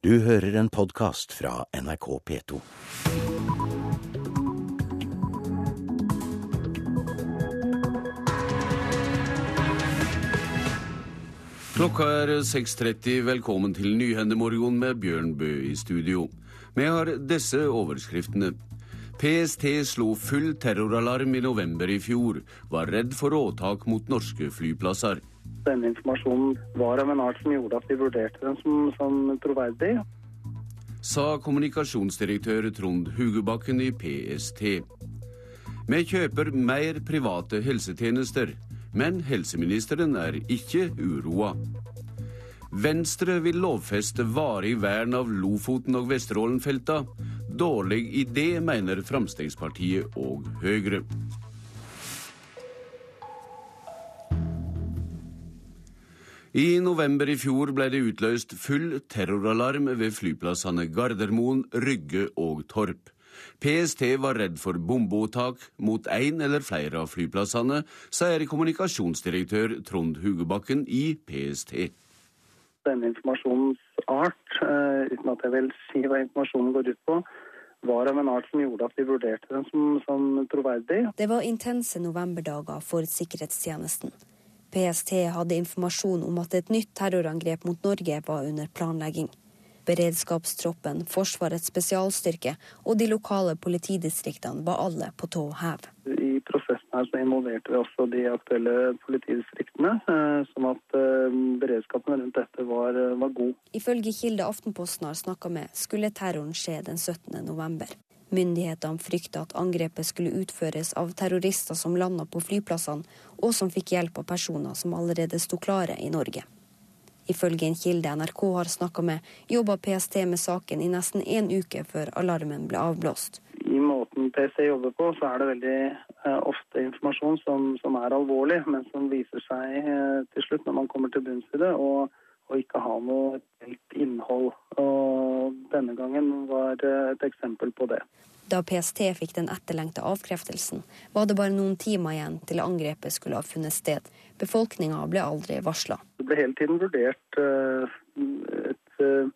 Du hører en podkast fra NRK P2. Klokka er 6.30. Velkommen til Nyhendemorgon med Bjørn Bø i studio. Vi har disse overskriftene. PST slo full terroralarm i november i fjor. Var redd for åtak mot norske flyplasser. Denne informasjonen var av en art som gjorde at vi vurderte den som, som troverdig. Sa kommunikasjonsdirektør Trond Hugebakken i PST. Vi kjøper mer private helsetjenester. Men helseministeren er ikke uroa. Venstre vil lovfeste varig vern av Lofoten og Vesterålen-felta. Dårlig idé, mener Fremskrittspartiet og Høyre. I november i fjor ble det utløst full terroralarm ved flyplassene Gardermoen, Rygge og Torp. PST var redd for bombeåtak mot én eller flere av flyplassene, sier kommunikasjonsdirektør Trond Hugebakken i PST. Denne informasjonens art, uh, uten at jeg vil si hva informasjonen går ut på, var av en art som gjorde at vi vurderte den som, som troverdig. Det var intense novemberdager for sikkerhetstjenesten. PST hadde informasjon om at et nytt terrorangrep mot Norge var under planlegging. Beredskapstroppen, Forsvarets spesialstyrke og de lokale politidistriktene var alle på tå hev. I prosessen her så involverte vi også de aktuelle politidistriktene, eh, sånn at eh, beredskapen rundt dette var, var god. Ifølge kilde Aftenposten har snakka med, skulle terroren skje den 17. november. Myndighetene frykta at angrepet skulle utføres av terrorister som landa på flyplassene, og som fikk hjelp av personer som allerede sto klare i Norge. Ifølge en kilde NRK har snakka med, jobba PST med saken i nesten én uke før alarmen ble avblåst. I måten PST jobber på, så er det veldig uh, ofte informasjon som, som, er alvorlig, men som viser seg uh, til slutt, når man kommer til bunns i det, og, og ikke ha noe helt innhold. Og denne gangen var uh, et eksempel på det. Da PST fikk den etterlengta avkreftelsen, var det bare noen timer igjen til angrepet skulle ha funnet sted. Befolkninga ble aldri varsla. Det ble hele tiden vurdert uh, et, uh,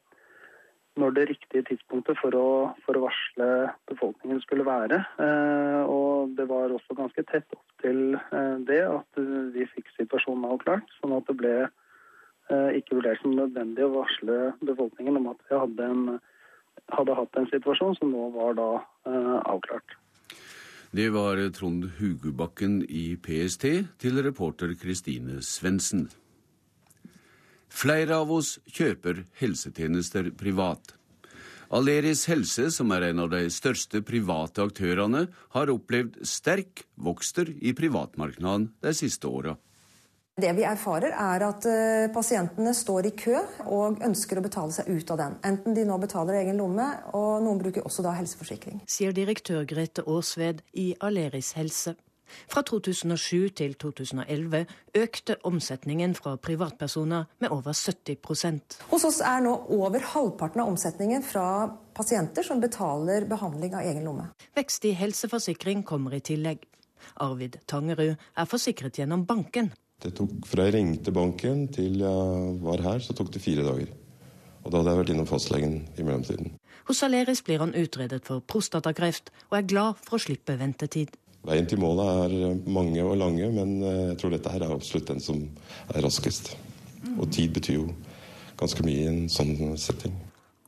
når det riktige tidspunktet for å, for å, varsle befolkningen skulle være. Uh, og det var også ganske tett opp til det at vi fikk situasjonen avklart. Sånn at det ble ikke vurdert som nødvendig å varsle befolkningen om at vi hadde en hadde hatt en situasjon som nå var da eh, avklart. Det var Trond Hugubakken i PST til reporter Kristine Svendsen. Flere av oss kjøper helsetjenester privat. Aleris Helse, som er en av de største private aktørene, har opplevd sterk vokster i privatmarkedet de siste åra. Det vi erfarer, er at uh, pasientene står i kø og ønsker å betale seg ut av den. Enten de nå betaler egen lomme, og noen bruker også da helseforsikring. Sier direktør Grete Aasved i Aleris helse. Fra 2007 til 2011 økte omsetningen fra privatpersoner med over 70% Hos oss er nå over halvparten av omsetningen fra pasienter som betaler behandling av egen lomme. Vekst i helseforsikring kommer i tillegg. Arvid Tangerud er forsikret gjennom banken. Det tok, Fra jeg ringte banken til jeg var her, så tok det fire dager. Og da hadde jeg vært innom fastlegen i mellomtiden. Hos Aleris blir han utredet for prostatakreft, og er glad for å slippe ventetid. Veien til målet er mange og lange, men eh, jeg tror dette her er absolutt den som er raskest. Og tid betyr jo ganske mye i en sånn setting.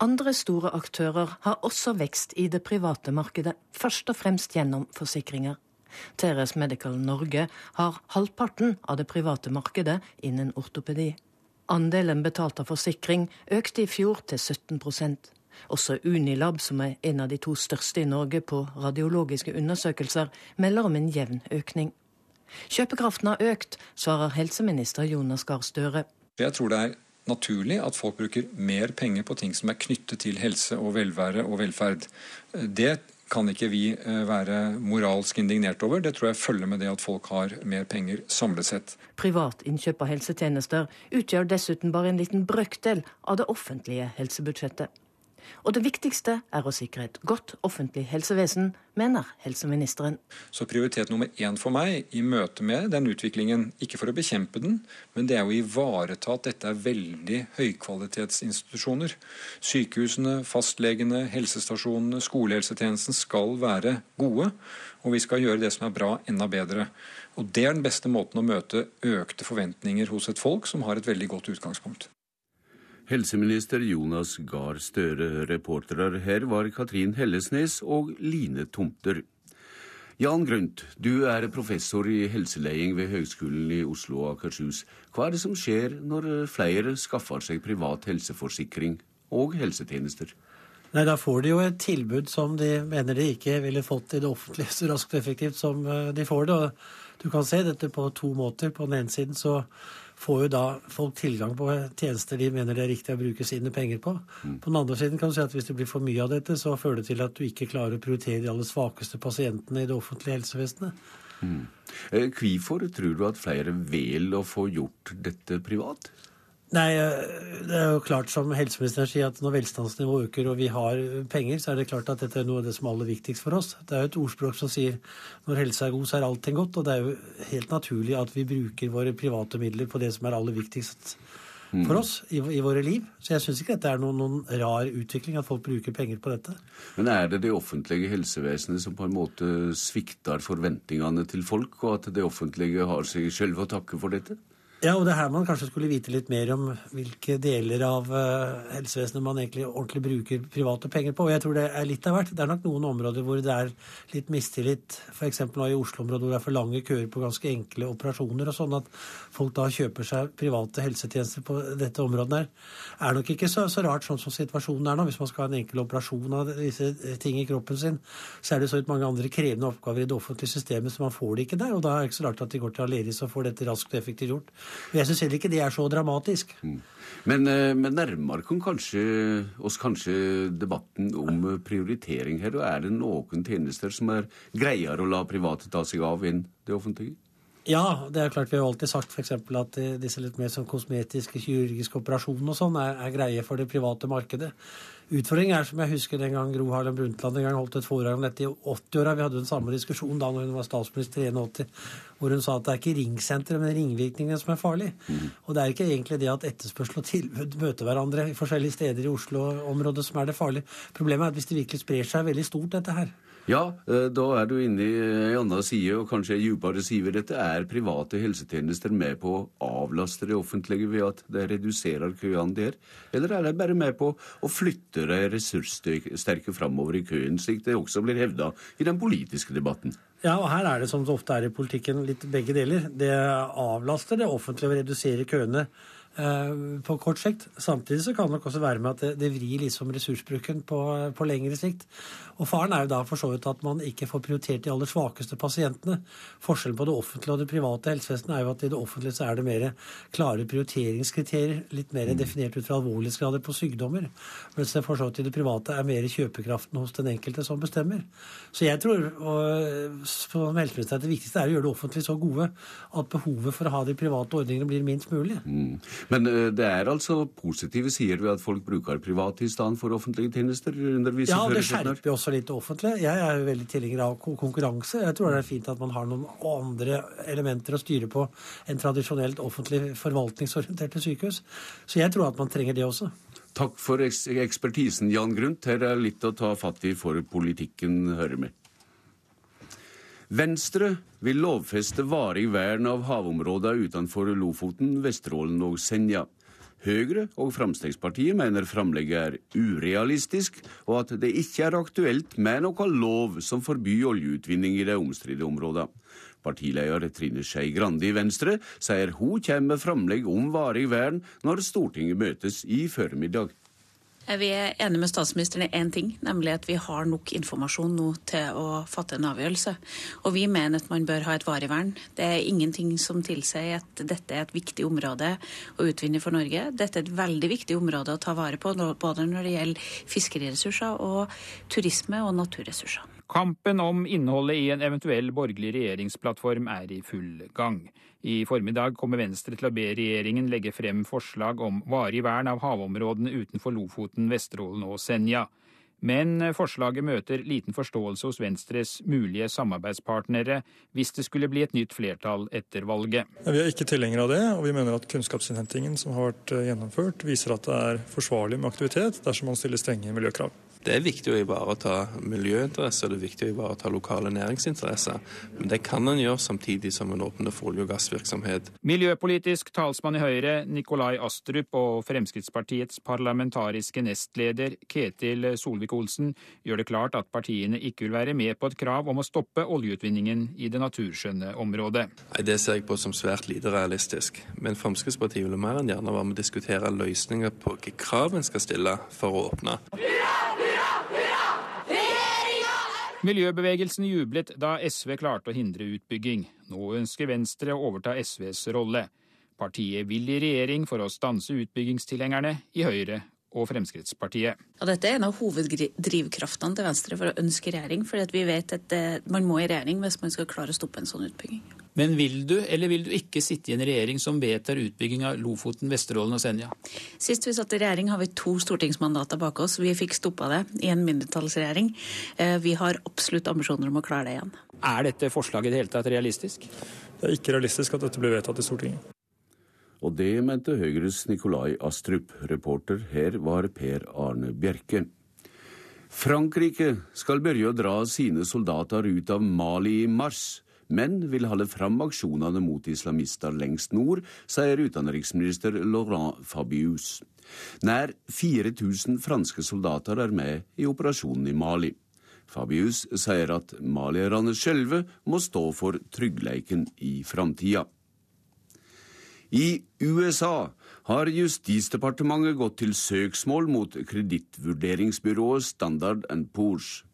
Andre store aktører har også vekst i det private markedet, først og fremst gjennom forsikringer. Teres Medical Norge har halvparten av det private markedet innen ortopedi. Andelen betalt av forsikring økte i fjor til 17% også Unilab, som er en av de to største i Norge på radiologiske undersøkelser, melder om en jevn økning. Kjøpekraften har økt, svarer helseminister Jonas Gahr Støre. Jeg tror det er naturlig at folk bruker mer penger på ting som er knyttet til helse og velvære og velferd. Det kan ikke vi eh, være moralsk indignert over. Det tror jeg følger med det at folk har mer penger samlet sett. Privat innkjøp av helsetjenester utgjør dessuten bare en liten brøkdel av det offentlige helsebudsjettet. Og det viktigste er å sikre et godt offentlig helsevesen, mener helseministeren. Så prioritet nummer én for meg i møte med den utviklingen, ikke for å bekjempe den, men det er å ivareta at dette er veldig høykvalitetsinstitusjoner. Sykehusene, fastlegene, helsestasjonene, skolehelsetjenesten skal være gode. Og vi skal gjøre det som er bra, enda bedre. Og Det er den beste måten å møte økte forventninger hos et folk som har et veldig godt utgangspunkt. Helseminister Jonas Gahr Støre. Reportere her var Katrin Hellesnes og Line Tomter. Jan Grønt, du er professor i helseleding ved Høgskolen i Oslo og Akershus. Hva er det som skjer når flere skaffer seg privat helseforsikring og helsetjenester? Nei, Da får de jo et tilbud som de mener de ikke ville fått i det offentlige så raskt og effektivt som eh, de får det. Og du kan se dette på to måter. På den ene siden så får jo da folk tilgang på tjenester de mener det er riktig å bruke sine penger på. Mm. På den andre siden kan du si at hvis det blir for mye av dette, så fører det til at du ikke klarer å prioritere de aller svakeste pasientene i det offentlige helsevesenet. Mm. Eh, hvorfor tror du at flere velger å få gjort dette privat? Nei, eh, det er jo klart som helseministeren sier at når velstandsnivået øker og vi har penger, så er det klart at dette er noe av det som er aller viktigst for oss. Det er jo et ordspråk som sier når helse er god, så er allting godt. Og det er jo helt naturlig at vi bruker våre private midler på det som er aller viktigst for mm. oss i, i våre liv. Så jeg syns ikke dette er noen, noen, rar utvikling at folk bruker penger på dette. Men er det det offentlige helsevesenet som på en måte svikter forventningene til folk, og at det offentlige har seg selv å takke for dette? Ja, og det er her man kanskje skulle vite litt mer om hvilke deler av uh, helsevesenet man egentlig ordentlig bruker private penger på. Og jeg tror det er litt av hvert. Det er nok noen områder hvor det er litt mistillit. F.eks. nå i Oslo-området hvor det er for lange køer på ganske enkle operasjoner og sånn at folk da kjøper seg private helsetjenester på dette området der. Er nok ikke så, så rart sånn som situasjonen er nå. Hvis man skal ha en enkel operasjon av disse ting i kroppen sin, så er det så ut mange andre krevende oppgaver i det offentlige systemet, så man får det ikke der. Og da er det ikke så rart at de går til Aleris og får dette raskt og effektivt gjort. Jeg syns heller ikke det er så dramatisk. Mm. Men, eh, men nærmere kan kanskje, oss kanskje debatten om prioritering her. Og er det noen tjenester som er greiere å la private ta seg av enn det offentlige? Ja, det er klart vi har alltid sagt f.eks. at disse litt mer sånn kosmetiske, kirurgiske operasjonene og sånn er, er, greie for det private markedet. Utfordringen er, som jeg husker den gang Gro Harlem Brundtland en gang holdt et foredrag om dette i 80-åra. Vi hadde den samme diskusjon da når hun var statsminister i 81, hvor hun sa at det er ikke ringsenteret, men ringvirkningene som er farlig. Og det er ikke egentlig det at etterspørsel og tilbud møter hverandre i forskjellige steder i Oslo-området som er det farlige. Problemet er at hvis det virkelig sprer seg veldig stort, dette her, ja, eh, da er du inne i en annen side, og kanskje en dypere side ved dette. Er private helsetjenester med på å avlaste det offentlige ved at det reduserer køene der? Eller er de bare med på å flytte de ressurssterke framover i køen, slik det også blir hevda i den politiske debatten? Ja, og her er det som det ofte er i politikken, litt begge deler. Det avlaster det offentlige å redusere køene Eh, på kort sikt. Samtidig så kan det nok også være med at det, det vrir liksom ressursbruken på, på, lengre sikt. Og faren er jo da for så vidt at man ikke får prioritert de aller svakeste pasientene. Forskjellen på det offentlige og det private helsevesenet er jo at i det offentlige så er det mer klare prioriteringskriterier, litt mer mm. definert ut fra alvorlighetsgrader på sykdommer. Mens det for så vidt i det private er mer kjøpekraften hos den enkelte som bestemmer. Så jeg tror og, som helseminister at det viktigste er å gjøre det offentlige så gode at behovet for å ha de private ordningene blir minst mulig. Mm. Men uh, det er altså positive sider ved at folk bruker private i stedet for offentlige tjenester? Ja, det skjerper jo også litt lite offentlig. Jeg er jo veldig tilhenger av konkurranse. Jeg tror det er fint at man har noen andre elementer å styre på enn tradisjonelt offentlig forvaltningsorienterte sykehus. Så jeg tror at man trenger det også. Takk for ekspertisen, Jan Grundt. Her er litt å ta fatt i for politikken, hører med. Venstre vil lovfeste varig vern av havområdene utenfor Lofoten, Vesterålen og Senja. Høyre og Fremskrittspartiet mener framlegget er urealistisk, og at det ikke er aktuelt med noen lov som forbyr oljeutvinning i de omstridte områdene. Partileder Trine Skei Grande i Venstre sier hun kommer med framlegg om varig vern når Stortinget møtes i formiddag. Vi er enige med statsministeren i én ting, nemlig at vi har nok informasjon nå til å fatte en avgjørelse. Og vi mener at man bør ha et varig vern. Det er ingenting som tilsier at dette er et viktig område å utvinne for Norge. Dette er et veldig viktig område å ta vare på, både når det gjelder fiskeriressurser og turisme og naturressurser. Kampen om innholdet i en eventuell borgerlig regjeringsplattform er i full gang. I formiddag kommer Venstre til å be regjeringen legge frem forslag om varig vern av havområdene utenfor Lofoten, Vesterålen og Senja. Men forslaget møter liten forståelse hos Venstres mulige samarbeidspartnere hvis det skulle bli et nytt flertall etter valget. Vi er ikke tilhengere av det, og vi mener at kunnskapsinnhentingen som har vært eh, gjennomført, viser at det er forsvarlig med aktivitet dersom man stiller strenge miljøkrav. Det er viktig å ivareta miljøinteresser, det er viktig å ivareta lokale næringsinteresser. Men det kan en gjøre samtidig som en åpner for olje- og gassvirksomhet. Miljøpolitisk talsmann i Høyre, Nikolai Astrup, og Fremskrittspartiets parlamentariske nestleder, Ketil Solvik-Olsen, gjør det klart at partiene ikke vil være med på et krav om å stoppe oljeutvinningen i det naturskjønne området. Nei, Det ser jeg på som svært lite realistisk. Men Fremskrittspartiet vil mer enn gjerne være med å diskutere løsninger på hvilke krav en skal stille for å åpne. Miljøbevegelsen jublet da SV klarte å hindre utbygging. Nå ønsker Venstre å overta SVs rolle. Partiet vil i regjering for å stanse utbyggingstilhengerne i Høyre og Fremskrittspartiet. Og dette er en av hoveddrivkraftene til Venstre for å ønske regjering. For vi vet at eh, man må i regjering hvis man skal klare å stoppe en sånn utbygging. Men vil du eller vil du ikke sitte i en regjering som vedtar utbygging av Lofoten, Vesterålen og Senja? Sist vi satt i regjering har vi to stortingsmandater bak oss. Vi fikk stoppa det i en mindretallsregjering. Eh, vi har absolutt ambisjoner om å klare det igjen. Er dette forslaget i det hele tatt realistisk? Det er ikke realistisk at dette blir vedtatt i Stortinget. Og det mente Høyres Nikolai Astrup. Reporter her var Per Arne Bjerke. Frankrike skal begynne å dra sine soldater ut av Mali i mars, men vil holde fram aksjonene mot islamister lengst nord, sier utenriksminister Laurent Fabius. Nær 4000 franske soldater er med i operasjonen i Mali. Fabius sier at malierne sjølve må stå for tryggleiken i framtida. I USA har Justisdepartementet gått til søksmål mot kredittvurderingsbyrået Standard Poor's.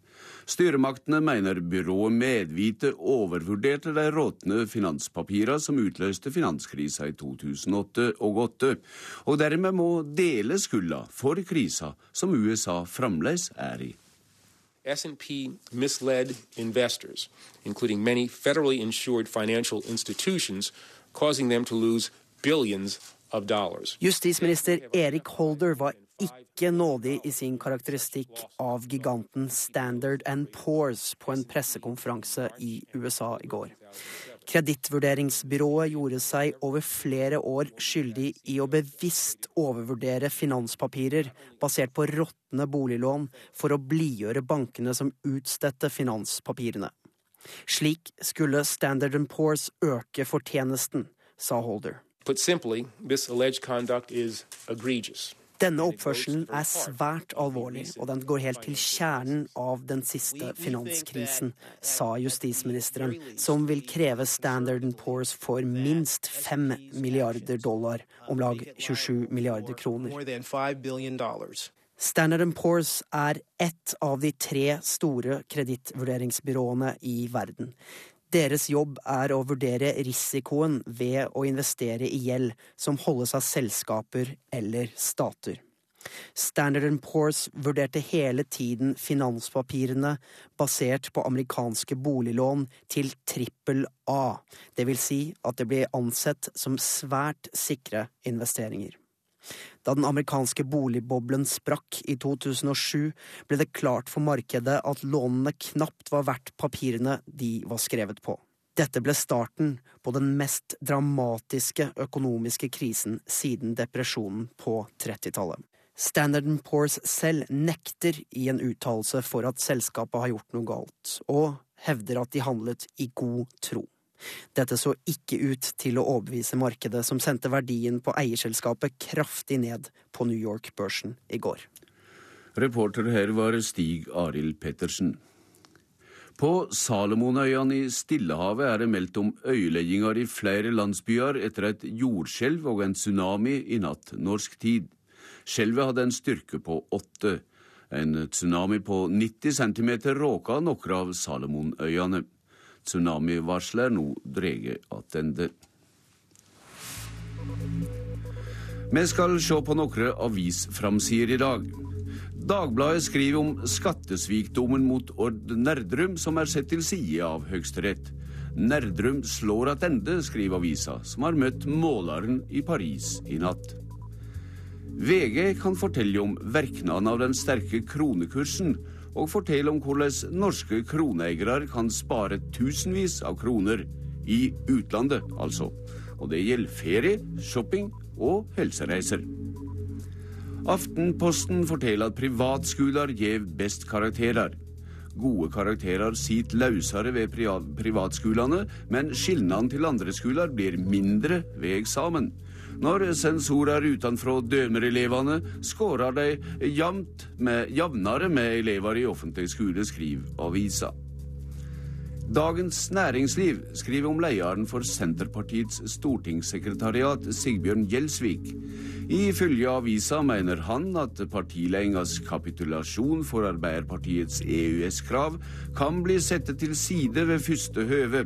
Styremaktene mener byrået medvite overvurderte de råtne finanspapirene som utløste finanskrisa i 2008 og 2008, og dermed må dele skylda for krisa som USA fremdeles er i. S&P misled investors, including many federally insured financial institutions, causing them to lose billions of dollars. Justisminister Erik Holder var ikke nådig i sin karakteristikk av giganten Standard Poor's på en pressekonferanse i USA i går. Kredittvurderingsbyrået gjorde seg over flere år skyldig i å bevisst overvurdere finanspapirer basert på råtne boliglån for å blidgjøre bankene som utstedte finanspapirene. Slik skulle Standard Poor's øke fortjenesten, sa Holder. Put simply, this alleged conduct is egregious. Denne oppførselen er svært alvorlig, og den går helt til kjernen av den siste finanskrisen, sa justisministeren, som vil kreve Standard Poor's for minst fem milliarder dollar, om lag 27 milliarder kroner. Standard Poor's er ett av de tre store kredittvurderingsbyråene i verden. Deres jobb er å vurdere risikoen ved å investere i gjeld som holdes av selskaper eller stater. Standard Poor's vurderte hele tiden finanspapirene basert på amerikanske boliglån til trippel A, det vil si at det ble ansett som svært sikre investeringer. Da den amerikanske boligboblen sprakk i 2007, ble det klart for markedet at lånene knapt var verdt papirene de var skrevet på. Dette ble starten på den mest dramatiske økonomiske krisen siden depresjonen på 30-tallet. Standard Poor's selv nekter i en uttalelse for at selskapet har gjort noe galt, og hevder at de handlet i god tro. Dette så ikke ut til å overbevise markedet, som sendte verdien på eierselskapet kraftig ned på New York-børsen i går. Reporter her var Stig Arild Pettersen. På Salomonøyene i Stillehavet er det meldt om øyelegginger i flere landsbyer etter et jordskjelv og en tsunami i natt norsk tid. Skjelvet hadde en styrke på åtte. En tsunami på 90 cm råka noen av Salomonøyene. Tsunamivarselet er nå dreget attende. Vi skal se på noen avisframsider i dag. Dagbladet skriver om skattesvikdommen mot Ord Nerdrum, som er sett til side av Høyesterett. Nerdrum slår attende, skriver avisa, som har møtt måleren i Paris i natt. VG kan fortelle om virkningene av den sterke kronekursen, og fortelle om hvordan norske kroneeiere kan spare tusenvis av kroner. I utlandet, altså. Og det gjelder ferie, shopping og helsereiser. Aftenposten forteller at privatskoler gir best karakterer. Gode karakterer sitter løsere ved privatskolene, men skillnadene til andre skoler blir mindre ved eksamen. Når sensorer utenfra dømer elevene, skårer de jevnt med, jevnere med elever i offentlig skole, skriver avisa. Dagens Næringsliv skriver om lederen for Senterpartiets stortingssekretariat, Sigbjørn Gjelsvik. Ifølge avisa mener han at partiledelens kapitulasjon for Arbeiderpartiets EØS-krav kan bli satt til side ved første høve.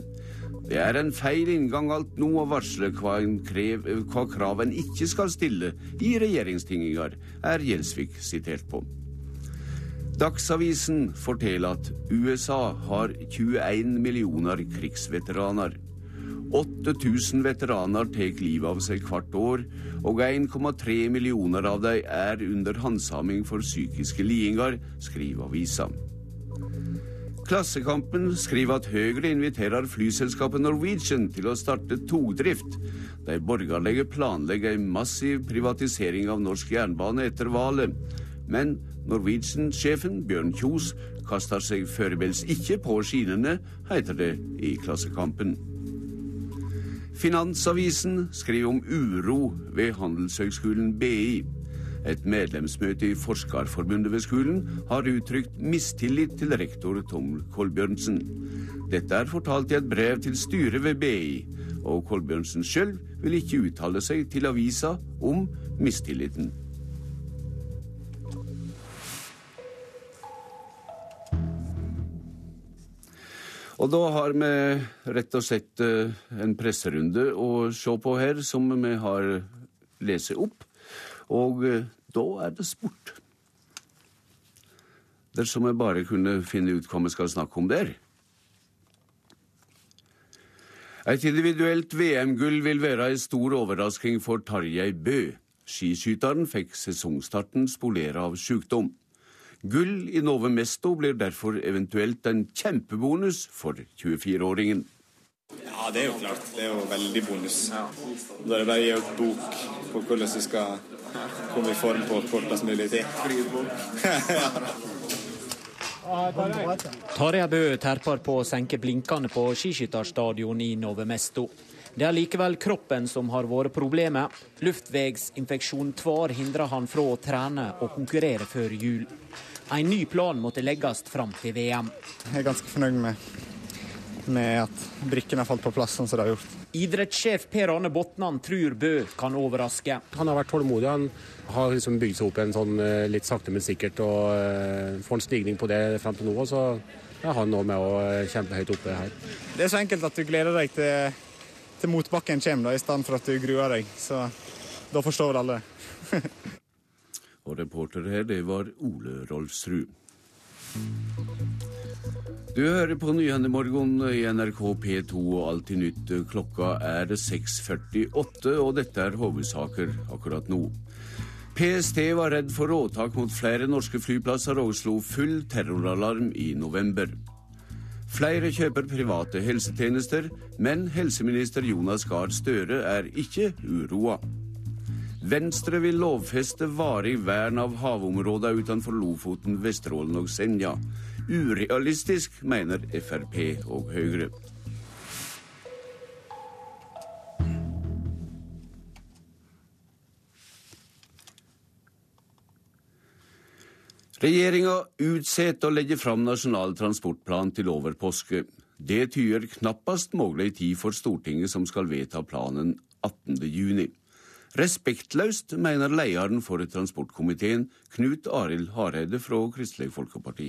Det er en feil inngang alt nå å varsle hva, krev, hva krav en ikke skal stille i regjeringstinginger, er Gjelsvik sitert på. Dagsavisen forteller at USA har 21 millioner krigsveteraner. 8000 veteraner tar livet av seg hvert år, og 1,3 millioner av dem er under handsaming for psykiske lidelser, skriver avisa. Klassekampen skriver at Høyre inviterer flyselskapet Norwegian til å starte togdrift. De borgerlige planlegger en massiv privatisering av norsk jernbane etter valget. Men Norwegian-sjefen Bjørn Kjos kaster seg foreløpig ikke på skinnene, heter det i Klassekampen. Finansavisen skriver om uro ved Handelshøgskolen BI. Et medlemsmøte i Forskerforbundet ved skolen har uttrykt mistillit til rektor Tom Kolbjørnsen. Dette er fortalt i et brev til styret ved BI, og Kolbjørnsen sjøl vil ikke uttale seg til avisa om mistilliten. Og da har vi rett og slett eh, en presserunde å se på her, som vi har lest opp. Og eh, da er det sport. Dersom jeg bare kunne finne ut hva vi skal snakke om der. Et individuelt VM-gull vil være en stor overrasking for Tarjei Bø. Skiskytteren fikk sesongstarten spolert av sykdom. Gull i Nove Mesto blir derfor eventuelt en kjempebonus for 24-åringen. Ja, det er jo klart. Det er jo veldig bonus. Da er det bare å gi ut bok på hvordan du skal komme i form på kortest mulig tid. Tarjei Bø terper på å senke blinkene på skiskytterstadion i Novemesto. Det er likevel kroppen som har vært problemet. Luftveisinfeksjon tvar hindrer han fra å trene og konkurrere før jul. En ny plan måtte legges fram til VM. Jeg er ganske fornøyd med, med at brikken har falt på plass sånn som det har gjort. Idrettssjef Per Arne Botnan tror Bø kan overraske. Han har vært tålmodig. Han har liksom bygd seg opp en sånn eh, litt sakte, men sikkert og uh, får en stigning på det frem til nå. Så er han nå med å eh, kjempe høyt oppe her. Det er så enkelt at du gleder deg til til motbakken kommer, da, i stedet for at du gruer deg. Så da forstår vel alle. og reporter her, det var Ole Rolfsrud. Du hører på Nyhendemorgen i NRK P2 og Alltid nytt. Klokka er 6.48, og dette er hovedsaker akkurat nå. PST var redd for råtak mot flere norske flyplasser og slo full terroralarm i november. Flere kjøper private helsetjenester, men helseminister Jonas Gahr Støre er ikke uroa. Venstre vil lovfeste varig vern av havområder utenfor Lofoten, Vesterålen og Senja. Urealistisk, mener Frp og Høyre. Regjeringa utsetter å legge fram Nasjonal transportplan til over påske. Det tyder knappast mulig tid for Stortinget som skal vedta planen 18.6. Respektløst, mener lederen for transportkomiteen, Knut Arild Hareide fra Kristelig Folkeparti.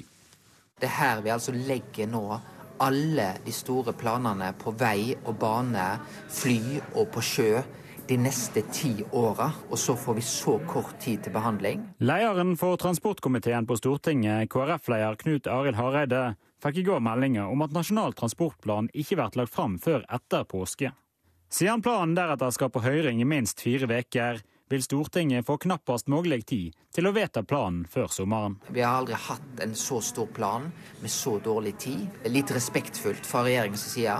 Det er her vi altså legger nå alle de store planene på vei og bane, fly og på sjø de neste ti åra, og så får vi så kort tid til behandling. Lederen for transportkomiteen på Stortinget, KrF-leder Knut Arild Hareide, fikk i går meldinger om at Nasjonal transportplan ikke blir lagt fram før etter påske. Siden planen deretter skal på høring i minst fire uker, vil Stortinget få knappast mulig tid til å vedta planen før sommeren. Vi har aldri hatt en så stor plan med så dårlig tid. Litt respektfullt fra regjeringens side.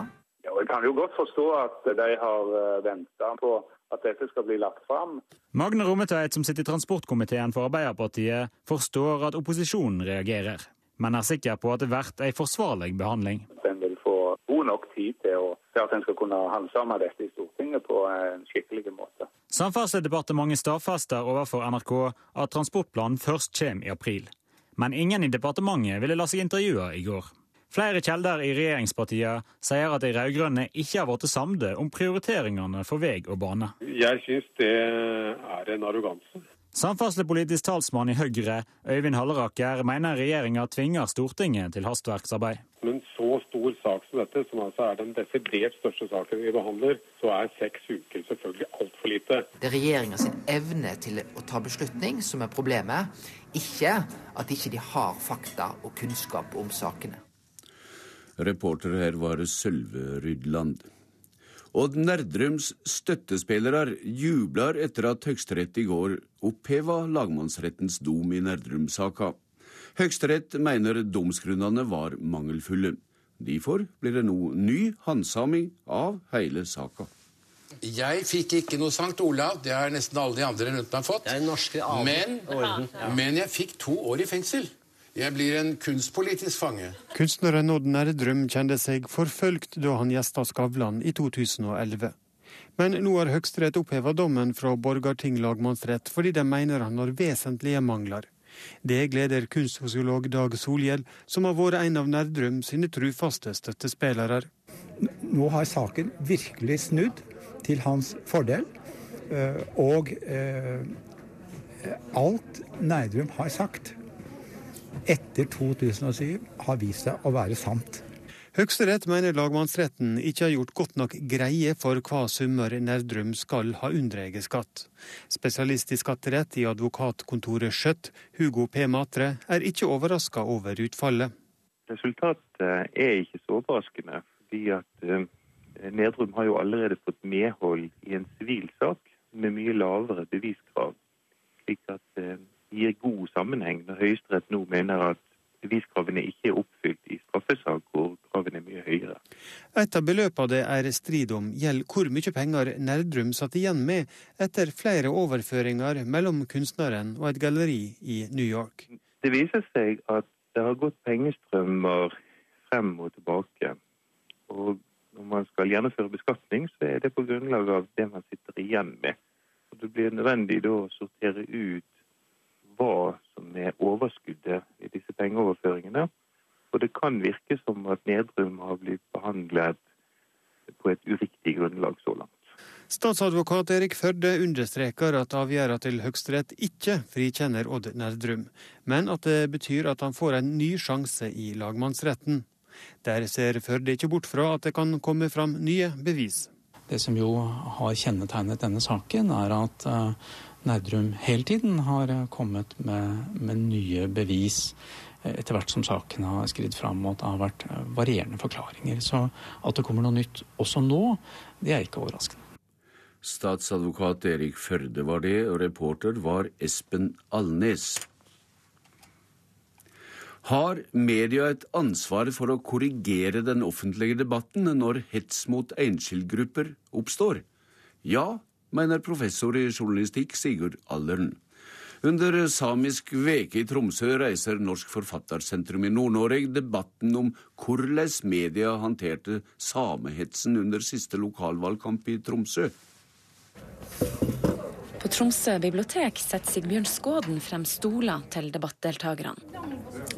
Ja, jeg kan jo godt forstå at de har eh, venta på at dette skal bli lagt fram. Magne Rommetveit, som sitter i transportkomiteen for Arbeiderpartiet, forstår at opposisjonen reagerer, men er sikker på at det blir en forsvarlig behandling. Den vil få god nok tid til å, til at en skal kunne handsame dette i Stortinget på en skikkelig måte. Samferdselsdepartementet stadfester overfor NRK at transportplanen først kommer i april. Men ingen i departementet ville la seg intervjue i går. Flere kilder i regjeringspartiene sier at de rød-grønne ikke har blitt samde om prioriteringene for vei og bane. Jeg syns det er en arroganse. Samferdselspolitisk talsmann i Høyre, Øyvind Halleraker, mener regjeringa tvinger Stortinget til hastverksarbeid. Men så stor sak som dette, som altså er den desidert største saken vi behandler, så er seks uker selvfølgelig altfor lite. Det er regjeringa sin evne til å ta beslutning som er problemet, ikke at ikke de har fakta og kunnskap om sakene. Reporter her var Sølve Rydland. Odd Nerdrums støttespillere jubler etter at Høyesterett i går oppheva lagmannsrettens dom i Nerdrum-saka. Høyesterett mener domsgrunnene var mangelfulle. Derfor blir det nå ny handsaming av hele saka. Jeg fikk ikke noe Sankt Olav, det har nesten alle de andre rundt meg fått. Men, men jeg fikk to år i fengsel. Jeg blir en kunstpolitisk fange. Kunstneren Odd Nerdrum kjente seg forfølgt da han gjesta Skavlan i 2011. Men nå har Høyesterett oppheva dommen fra Borgarting lagmannsrett fordi de mener han har vesentlige mangler. Det gleder kunstsosiolog Dag Solhjell, som har vært en av Nerdrum sine trufaste støttespillere. Nå har saken virkelig snudd til hans fordel. eh, Og eh, alt Nerdrum har sagt etter 2007 har vist seg å være sant. Høyesterett mener lagmannsretten ikke har gjort godt nok greie for hva summer Nerdrum skal ha unndratt skatt. Spesialist i skatterett i advokatkontoret Skjøtt, Hugo P. Matre, er ikke overraska over utfallet. Resultatet er ikke så overraskende, fordi at Nerdrum har jo allerede fått medhold i en sivil sak med mye lavere beviskrav. Slik at det gir god sammenheng når Høyesterett nå mener at beviskravene ikke er oppfylt i straffesak hvor kravene er mye høyere. Et av beløpene det er strid om, gjelder hvor mye penger Nerdrum satt igjen med etter flere overføringer mellom kunstneren og et galleri i New York. Det viser seg at det har gått pengestrømmer frem og tilbake. Og når man skal gjennomføre beskatning, så er det på grunnlag av det man sitter igjen med. Og det blir nødvendig da å sortere ut hva som er overskuddet i disse pengeoverføringene. Og det kan virke som at Nedrum har blitt behandlet på et uriktig grunnlag så langt. Statsadvokat Erik Førde understreker at avgjørelsen til Høyesterett ikke frikjenner Odd Nerdrum, men at det betyr at han får en ny sjanse i lagmannsretten. Der ser Førde ikke bort fra at det kan komme fram nye bevis. Det som jo har kjennetegnet denne saken, er at uh, Nerdrum hele tiden har kommet med, med nye bevis etter hvert som saken har skridd fram og det har vært varierende forklaringer. Så at det kommer noe nytt også nå, det er ikke overraskende. Statsadvokat Erik Førde var det, og reporter var Espen Alnes. Har media et ansvar for å korrigere den offentlige debatten når hets mot enskildgrupper oppstår? Ja, mener professor i journalistikk Sigurd Allern. Under Samisk veke i Tromsø reiser Norsk Forfattersentrum i Nord-Norge debatten om hvordan media håndterte samehetsen under siste lokalvalgkamp i Tromsø. På Tromsø bibliotek setter Sigbjørn Skåden frem stoler til debattdeltakerne.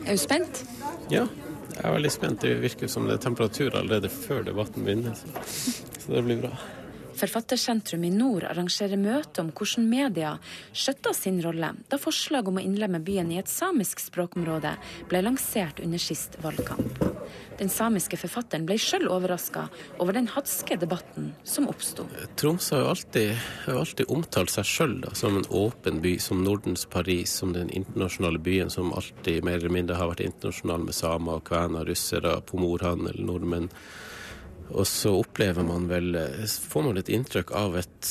Er du spent? Ja, jeg er veldig spent. Det virker som det er temperatur allerede før debatten begynner. Så det blir bra. Forfattersentrum i nord arrangerer møte om hvordan media skjøtta sin rolle da forslag om å innlemme byen i et samisk språkområde ble lansert under sist valgkamp. Den samiske forfatteren ble sjøl overraska over den hatske debatten som oppsto. Tromsø har jo alltid, har alltid omtalt seg sjøl som en åpen by, som Nordens Paris, som den internasjonale byen som alltid mer eller mindre har vært internasjonal med samer, kvener, russere, pomorhandel, nordmenn. Og så opplever man vel Får man et inntrykk av, et,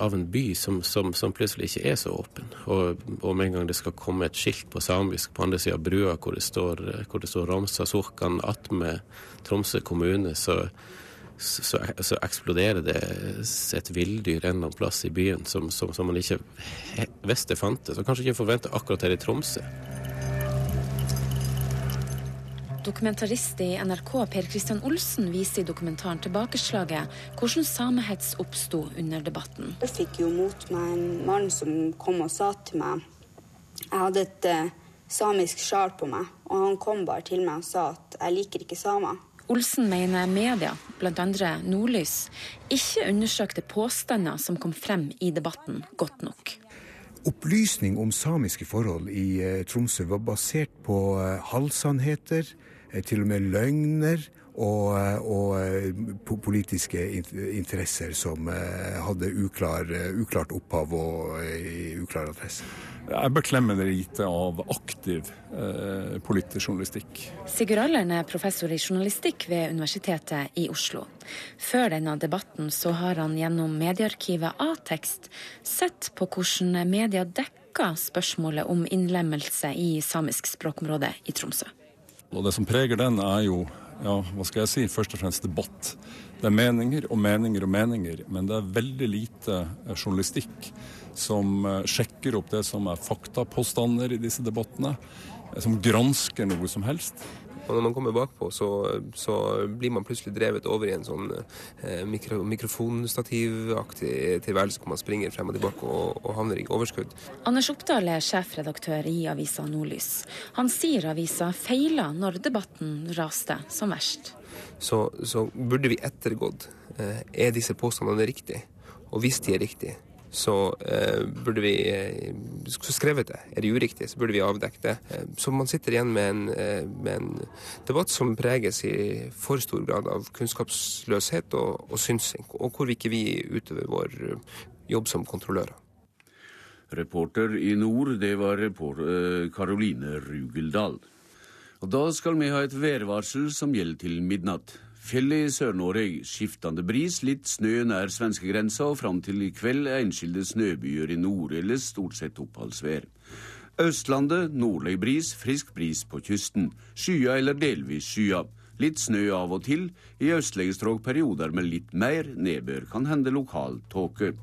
av en by som, som, som, plutselig ikke er så åpen. Og, med en gang det skal komme et skilt på samisk på andre sida av brua hvor det står, hvor det står Romsa Sorkan attmed Tromsø kommune, så, så, så, eksploderer det et villdyr en eller annen plass i byen som, som man ikke visste fantes, og kanskje ikke forventa akkurat her i Tromsø. Dokumentarist i NRK Per Christian Olsen viser i dokumentaren tilbakeslaget hvordan samehets oppsto under debatten. Jeg fikk jo mot meg en mann som kom og sa til meg Jeg hadde et uh, samisk sjal på meg, og han kom bare til meg og sa at jeg liker ikke samer. Olsen mener media, bl.a. Nordlys, ikke undersøkte påstander som kom frem i debatten godt nok. Opplysning om samiske forhold i uh, Tromsø var basert på uh, halvsannheter, Eh, til og med løgner og, eh, og eh, politiske interesser som hadde uklar, uklart opphav og uklar adresse. Jeg beklemmer lite av aktiv eh, politisk journalistikk. Sigurd Allern er professor i journalistikk ved Universitetet i Oslo. Før denne debatten så har han gjennom mediearkivet A-tekst sett på hvordan media dekker spørsmålet om innlemmelse i samisk språkområde i Tromsø. Og det som preger den, er jo ja, hva skal jeg si, først og fremst debatt. Det er meninger og meninger og meninger, men det er veldig lite eh, journalistikk som eh, sjekker opp det som er faktapåstander i disse debattene, eh, som gransker noe som helst. Og når man kommer bakpå, så, så blir man plutselig drevet over i en sånn eh, mikro, mikrofonstativaktig tilværelse hvor man springer frem og tilbake og, og havner i overskudd. Anders Oppdal er sjefredaktør i avisa Nordlys. Han sier avisa feila når debatten raste som verst. Så, så burde vi ettergått eh, er disse påstandene riktige. Og hvis de er riktige, så eh, burde vi eh, så skrevet det. Er det uriktig, så burde vi avdekke det. Eh, så man sitter igjen med en, eh, med en, debatt som preges i for stor grad av kunnskapsløshet og, og synsing, og hvor vi ikke vi utøver vår jobb som kontrollører. Reporter i nord, det var Karoline Rugeldal. Og da skal vi ha et værvarsel som gjelder til midnatt. Fjell i Sør-Norge, skiftende bris, litt snø nær svenskegrensa, og fram til i kveld enskilde snøbyer i nord, ellers stort sett oppholdsvær. Østlandet nordlig bris, frisk bris på kysten. Skya eller delvis skya. Litt snø av og til. I østlige strøk perioder med litt mer nedbør. Kan hende lokal tåke.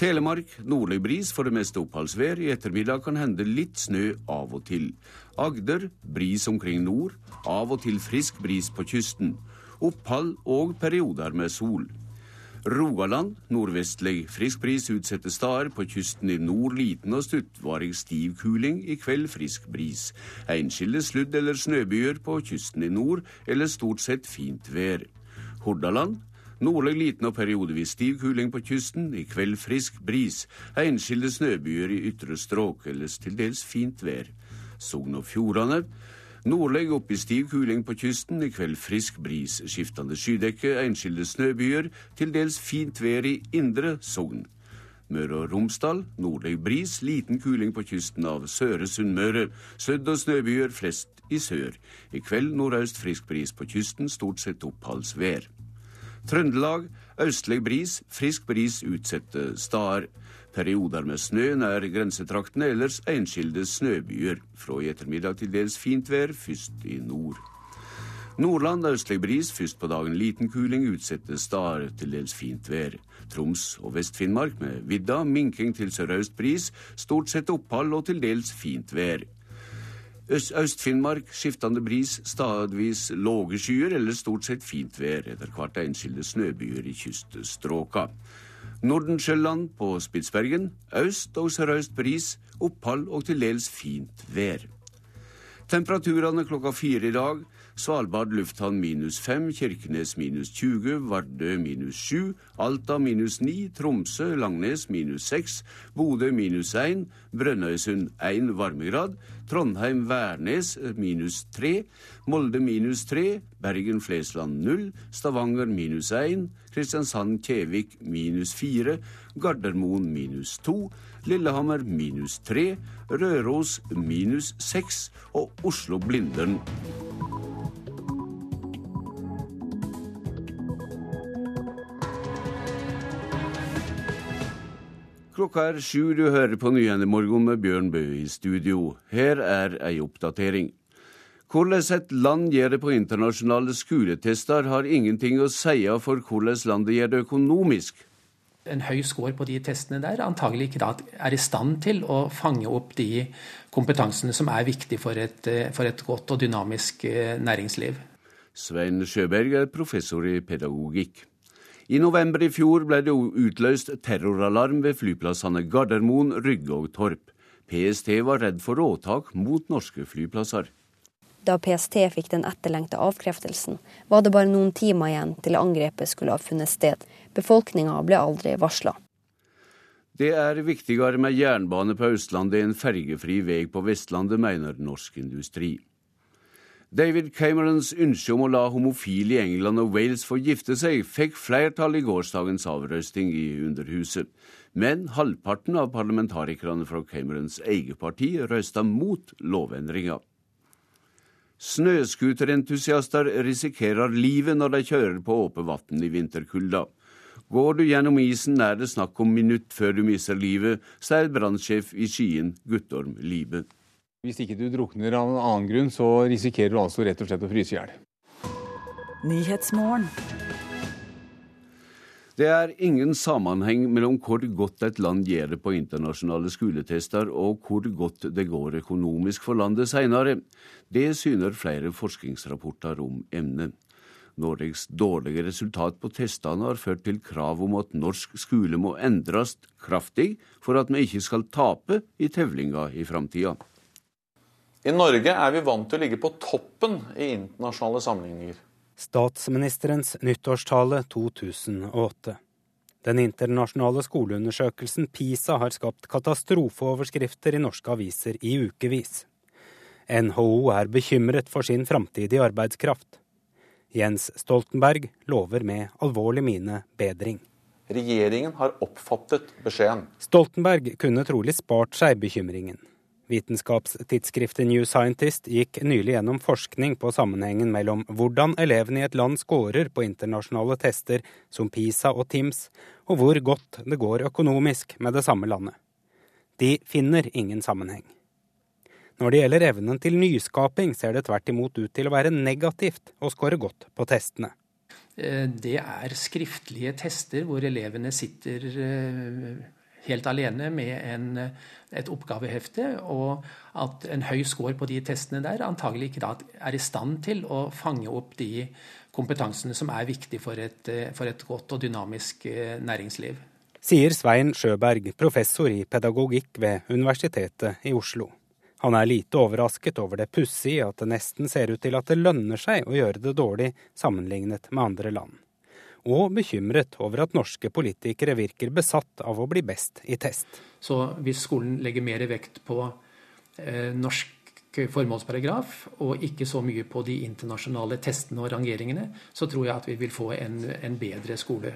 Telemark nordlig bris, for det meste oppholdsvær. I ettermiddag kan hende litt snø av og til. Agder bris omkring nord. Av og til frisk bris på kysten opphold og perioder med sol. Rogaland nordvestlig frisk bris utsatte steder. På kysten i nord liten og stuttvarig stiv kuling. I kveld frisk bris. Enskilde sludd- eller snøbyer på kysten i nord, eller stort sett fint vær. Hordaland Nordlig liten og periodevis stiv kuling på kysten. I kveld frisk bris. Enskilde snøbyer i ytre strøk, ellers til dels fint vær. Sogn og Fjordane Nordlig opp i stiv kuling på kysten, i kveld frisk bris, skiftende skydekke, enskilde snøbyer, til dels fint vær i indre Sogn. Møre og Romsdal nordlig bris, liten kuling på kysten av Søre Sunnmøre, sludd- og snøbyer flest i sør. I kveld nordøst frisk bris på kysten, stort sett oppholdsvær. Trøndelag østlig bris, frisk bris utsette steder. Perioder med snø nær grensetraktene, ellers enskilde snøbyer. Fra i ettermiddag til dels fint vær, først i nord. Nordland østlig bris, først på dagen liten kuling, utsatte steder til dels fint vær. Troms og Vest-Finnmark med vidda, minking til sørøst bris, stort sett opphold og til dels fint vær. Øst-Finnmark skiftende bris, stadvis lave skyer eller stort sett fint vær, etter hvert enskilde snøbyer i kyststråka. Nordensjøland på Spitsbergen. Øst og sørøst bris, opphold og til dels fint vær. Temperaturene klokka fire i dag. Svalbard lufthavn minus fem, Kirkenes minus 20, Vardø minus sju, Alta minus ni, Tromsø, Langnes minus seks, Bodø minus én, Brønnøysund én varmegrad, Trondheim-Værnes minus tre, Molde minus tre, Bergen-Flesland null, Stavanger minus 1, Kristiansand-Kjevik minus 4, Gardermoen minus 2, Lillehammer minus 3, Røros minus 6 og Oslo-Blindern Klokka er sju, du hører på Nyhendemorgen med Bjørn Bø i studio. Her er ei oppdatering. Hvordan et land gjør det på internasjonale skoletester, har ingenting å si for hvordan landet gjør det økonomisk. En høy score på de testene der antagelig ikke er i stand til å fange opp de kompetansene som er viktige for et, for et godt og dynamisk eh, næringsliv. Svein Sjøberg er professor i pedagogikk. I november i fjor ble det utløst terroralarm ved flyplassene Gardermoen, Rygge og Torp. PST var redd for åtak mot norske flyplasser. Da PST fikk den etterlengta avkreftelsen, var det bare noen timer igjen til angrepet skulle ha funnet sted. Befolkninga ble aldri varsla. Det er viktigere med jernbane på Østlandet enn fergefri vei på Vestlandet, mener Norsk Industri. David Camerons ønske om å la homofile i England og Wales få gifte seg, fikk flertall i gårsdagens avrøsting i Underhuset. Men halvparten av parlamentarikerne fra Camerons eget parti røsta mot lovendringa. Snøscooterentusiaster risikerer livet når de kjører på åpent vann i vinterkulda. Går du gjennom isen, er det snakk om minutt før du mister livet, sier brannsjef i Skien, Guttorm Libe. Hvis ikke du drukner av en annen grunn, så risikerer du altså rett og slett å fryse i hjel. Det er ingen sammenheng mellom hvor godt et land gjør det på internasjonale skoletester, og hvor godt det går økonomisk for landet senere. Det syner flere forskningsrapporter om emnet. Norges dårlige resultat på testene har ført til krav om at norsk skole må endres kraftig for at vi ikke skal tape i tevlinga i framtida. I Norge er vi vant til å ligge på toppen i internasjonale sammenligninger. Statsministerens nyttårstale 2008. Den internasjonale skoleundersøkelsen PISA har skapt katastrofeoverskrifter i norske aviser i ukevis. NHO er bekymret for sin framtidige arbeidskraft. Jens Stoltenberg lover med alvorlig mine bedring. Regjeringen har oppfattet beskjeden. Stoltenberg kunne trolig spart seg bekymringen. Vitenskapstidsskriftet New Scientist gikk nylig gjennom forskning på sammenhengen mellom hvordan elevene i et land scorer på internasjonale tester som PISA og TIMS, og hvor godt det går økonomisk med det samme landet. De finner ingen sammenheng. Når det gjelder evnen til nyskaping, ser det tvert imot ut til å være negativt å score godt på testene. Eh, det er skriftlige tester hvor elevene sitter eh, helt alene med en, et oppgavehefte, og at en høy score på de testene der antagelig ikke er i stand til å fange opp de kompetansene som er viktige for et, for et godt og dynamisk eh, næringsliv. Sier Svein Sjøberg, professor i pedagogikk ved Universitetet i Oslo. Han er lite overrasket over det pussige at det nesten ser ut til at det lønner seg å gjøre det dårlig sammenlignet med andre land og bekymret over at norske politikere virker besatt av å bli best i test. Så hvis skolen legger mer vekt på eh, norsk formålsparagraf, og ikke så mye på de internasjonale testene og rangeringene, så tror jeg at vi vil få en, en bedre skole.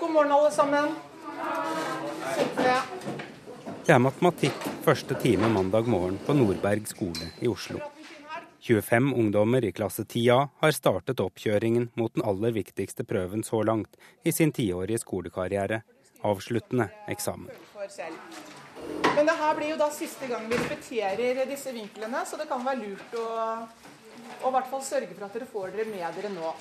God morgen, alle sammen. Det er matematikk første time mandag morgen på Nordberg skole i Oslo. 25 ungdommer i klasse 10A har startet oppkjøringen mot den aller viktigste prøven så langt i sin tiårige skolekarriere, avsluttende eksamen. Men det her blir jo da siste gang vi repeterer disse vinklene, så det kan være lurt å, å sørge for at dere får dere med dere nå.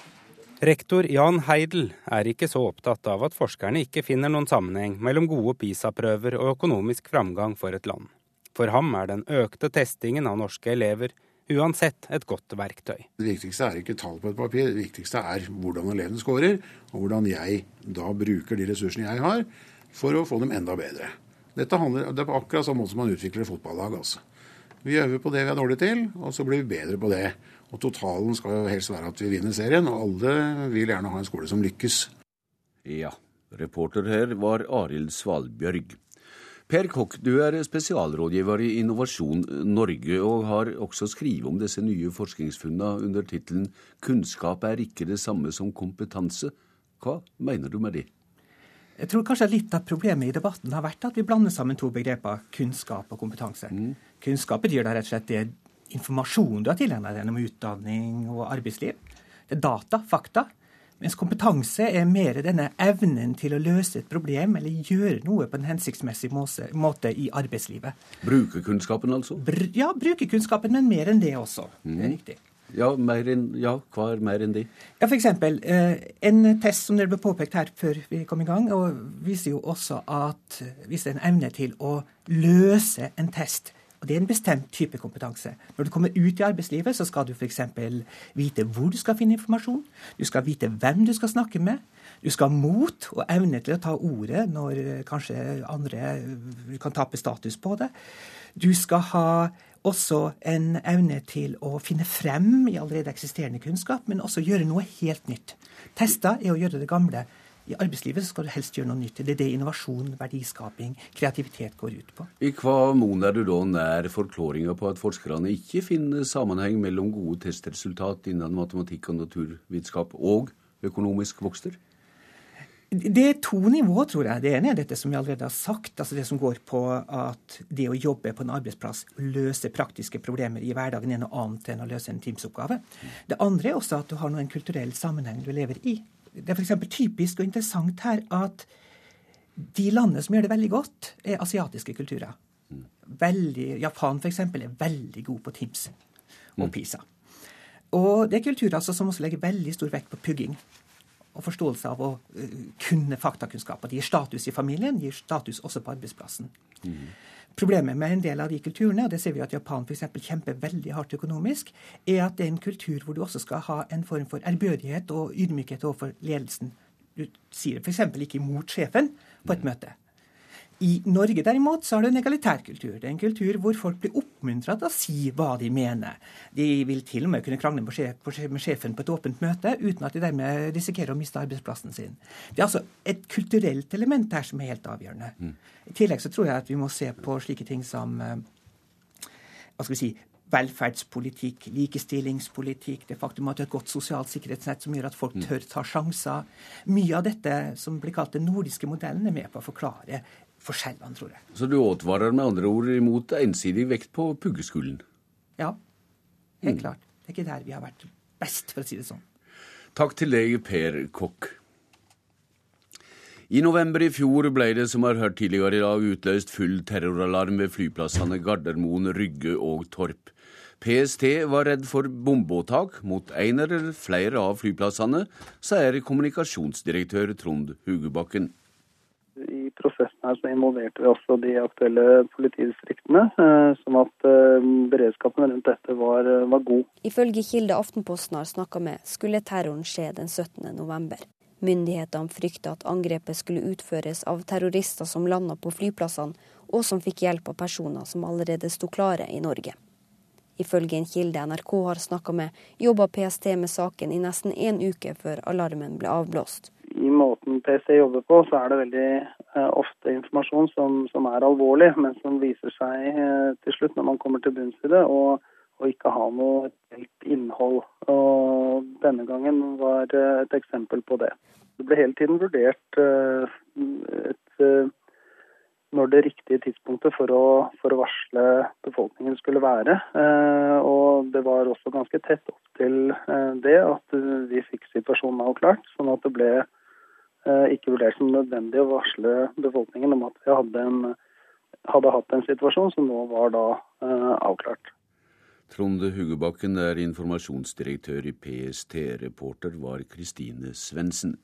Rektor Jan Heidel er ikke så opptatt av at forskerne ikke finner noen sammenheng mellom gode PISA-prøver og økonomisk framgang for et land. For ham er den økte testingen av norske elever uansett et godt verktøy. Det viktigste er ikke tall på et papir, det viktigste er hvordan elevene scorer, og hvordan jeg da bruker de ressursene jeg har for å få dem enda bedre. Dette handler, Det er på akkurat samme måte som man utvikler fotballag. altså. Vi øver på det vi er dårlige til, og så blir vi bedre på det. Og Totalen skal jo helst være at vi vinner serien, og alle vil gjerne ha en skole som lykkes. Ja, reporter her var Arild Svalbjørg. Per Kokk, du er spesialrådgiver i Innovasjon Norge, og har også skrevet om disse nye forskningsfunnene under tittelen 'Kunnskap er ikke det samme som kompetanse'. Hva mener du med det? Jeg tror kanskje litt av problemet i debatten har vært at vi blander sammen to begreper, kunnskap og kompetanse. Mm. Kunnskap betyr da rett og slett det informasjon du har tilegnet deg gjennom utdanning og arbeidsliv. Det er data, fakta. Mens kompetanse er mer denne evnen til å løse et problem eller gjøre noe på en hensiktsmessig måte i arbeidslivet. Bruke kunnskapen, altså? Br ja, bruke kunnskapen, men mer enn det også. Mm. Det er riktig. Ja, enn, ja, hva er mer enn det? Ja, F.eks. Eh, en test som dere ble påpekt her før vi kom i gang, og viser jo også at viser en evne til å løse en test og Det er en bestemt type kompetanse. Når du kommer ut i arbeidslivet, så skal du f.eks. vite hvor du skal finne informasjon. Du skal vite hvem du skal snakke med. Du skal ha mot og evne til å ta ordet når kanskje andre kan tape status på det. Du skal ha også en evne til å finne frem i allerede eksisterende kunnskap, men også gjøre noe helt nytt. Tester er å gjøre det gamle i arbeidslivet skal du helst gjøre noe nytt. Det er det innovasjon, verdiskaping, kreativitet går ut på. I hva mon er du da nær forklaringa på at forskerne ikke finner sammenheng mellom gode testresultat innen matematikk og naturvitenskap og økonomisk vokster? Det er to nivåer, tror jeg. Det ene er dette som vi allerede har sagt. altså Det som går på at det å jobbe på en arbeidsplass, løse praktiske problemer i hverdagen, er noe annet enn å løse en Teams-oppgave. Det andre er også at du har noen kulturell sammenheng du lever i. Det er f.eks. typisk og interessant her at de landene som gjør det veldig godt, er asiatiske kulturer. Veldig, Japan f.eks. er veldig god på Tims og mm. PISA. Og det er kulturer altså, som også legger veldig stor vekt på pugging og forståelse av å uh, kunne faktakunnskaper. De gir status i familien, de gir status også på arbeidsplassen. Mm. Problemet med en del av de kulturene, og det ser vi at Japan f.eks. kjemper veldig hardt økonomisk, er at det er en kultur hvor du også skal ha en form for ærbødighet og ydmykhet overfor ledelsen. Du sier f.eks. ikke imot sjefen på et møte. I Norge derimot så har du en egalitær kultur. Det er en kultur hvor folk blir oppmuntra til å si hva de mener. De vil til og med kunne krangle med sjefen på et åpent møte uten at de dermed risikerer å miste arbeidsplassen sin. Det er altså et kulturelt element her som er helt avgjørende. Mm. I tillegg så tror jeg at vi må se på slike ting som eh, hva skal vi si, velferdspolitikk, likestillingspolitikk, det faktum at det er et godt sosialt sikkerhetsnett som gjør at folk mm. tør ta sjanser. Mye av dette som blir kalt den nordiske modellen, er med på å forklare forskjellene, tror jeg. Så du advarer med andre ord imot ensidig vekt på puggeskolen? Ja, helt mm. klart. Det er ikke der vi har vært best, for å si det sånn. Takk til deg, Per Kokk. I november i fjor ble det, som har hørt tidligere i dag, utløst full terroralarm ved flyplassene Gardermoen, Rygge og Torp. PST var redd for bombeåtak mot en eller flere av flyplassene, sier kommunikasjonsdirektør Trond Hugebakken prosessen her så involverte vi også de aktuelle politidistriktene, eh, sånn at eh, beredskapen rundt dette var, eh, var god. Ifølge kilde Aftenposten har snakka med, skulle terroren skje den 17. november. Myndighetene frykta at angrepet skulle utføres av terrorister som landa på flyplassene, og som fikk hjelp av personer som allerede sto klare i Norge. Ifølge en kilde NRK har snakka med, jobba PST med saken i nesten én uke før alarmen ble avblåst i måten PC jobber på, så er det veldig uh, ofte informasjon som, som, er alvorlig, men som viser seg uh, til slutt, når man kommer til bunns i det, og, og ikke ha noe helt innhold. Og denne gangen var uh, et eksempel på det. Det ble hele tiden vurdert et, når det riktige tidspunktet for å, for å, varsle befolkningen skulle være. Og det var også ganske tett opp til det at vi fikk situasjonen avklart, sånn at det ble Eh, ikke vurdert som nødvendig å varsle befolkningen om at vi hadde, en, hadde hatt en situasjon som nå var da uh, avklart. Trond Hugebakken er informasjonsdirektør i PST. Reporter var Kristine Svendsen.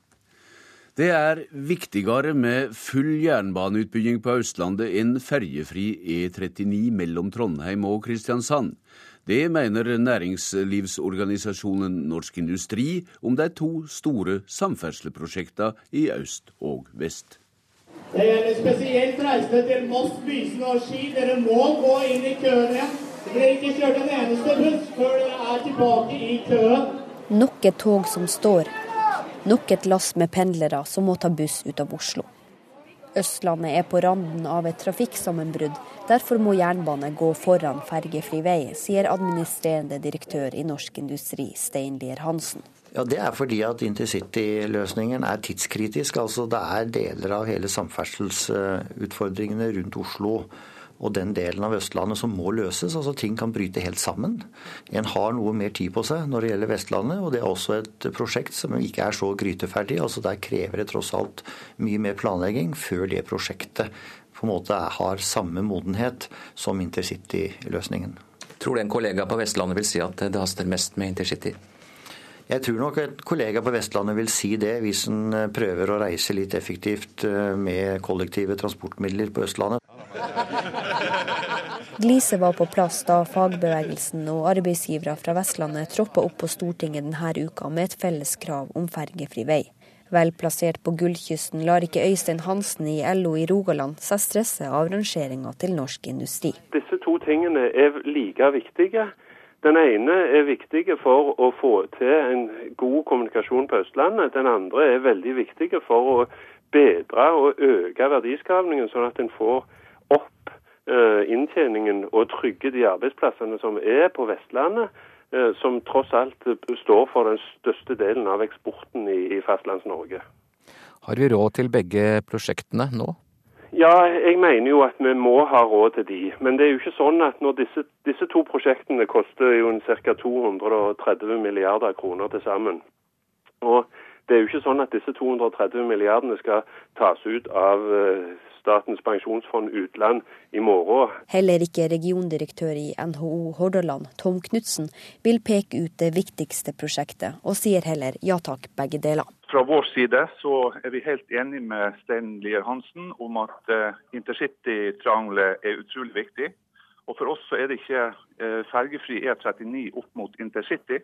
Det er viktigere med full jernbaneutbygging på Østlandet enn ferjefri E39 mellom Trondheim og Kristiansand. Det mener næringslivsorganisasjonen Norsk Industri om de to store samferdselsprosjektene i øst og vest. Det gjelder spesielt reisende til Moss, Mysen og Ski. Dere må gå inn i køen igjen. Det blir ikke kjørt en eneste buss før dere er tilbake i køen. Nok et tog som står. Nok et lass med pendlere som må ta buss ut av Oslo. Østlandet er på randen av et trafikksammenbrudd. Derfor må jernbane gå foran fergefri vei, sier administrerende direktør i Norsk Industri, Stein Lier Hansen. Ja, Det er fordi at intercity-løsningen er tidskritisk. altså Det er deler av hele samferdselsutfordringene rundt Oslo og den delen av Østlandet som må løses. altså Ting kan bryte helt sammen. En har noe mer tid på seg når det gjelder Vestlandet, og det er også et prosjekt som ikke er så gryteferdig. altså Der krever det tross alt mye mer planlegging før det prosjektet på en måte har samme modenhet som intercity-løsningen. Tror du en kollega på Vestlandet vil si at det haster mest med intercity? Jeg tror nok et kollega på Vestlandet vil si det, hvis en prøver å reise litt effektivt eh, med kollektive transportmidler på Østlandet. Gliset var på plass da fagbevegelsen og arbeidsgivere fra Vestlandet troppa opp på Stortinget denne uka med et felles krav om fergefri vei. Vel plassert på Gullkysten lar ikke Øystein Hansen i LO i Rogaland seg stresse av rangeringa til norsk industri. Disse to tingene er like viktige. Den ene er viktig for å få til en god kommunikasjon på Østlandet. Den andre er veldig viktig for å bedre og øke verdiskapningen, sånn at en får opp eh, inntjeningen og trygge de arbeidsplassene som er på Vestlandet. Eh, som tross alt står for den største delen av eksporten i Fastlands-Norge. Har vi råd til begge prosjektene nå? Ja, jeg mener jo at vi må ha råd til de. Men det er jo ikke sånn at når disse, disse to prosjektene koster jo ca. 230 milliarder kroner til sammen. Og det er jo ikke sånn at disse 230 milliardene skal tas ut av eh, Statens pensjonsfond utland i morgen. Heller ikke regiondirektør i NHO Hordaland, Tom Knutsen, vil peke ut det viktigste prosjektet, og sier heller ja takk, begge deler. Fra vår side så er vi helt enig med Stein Lier Hansen om at uh, intercitytriangelet er utrolig viktig. Og For oss så er det ikke uh, fergefri E39 opp mot intercity,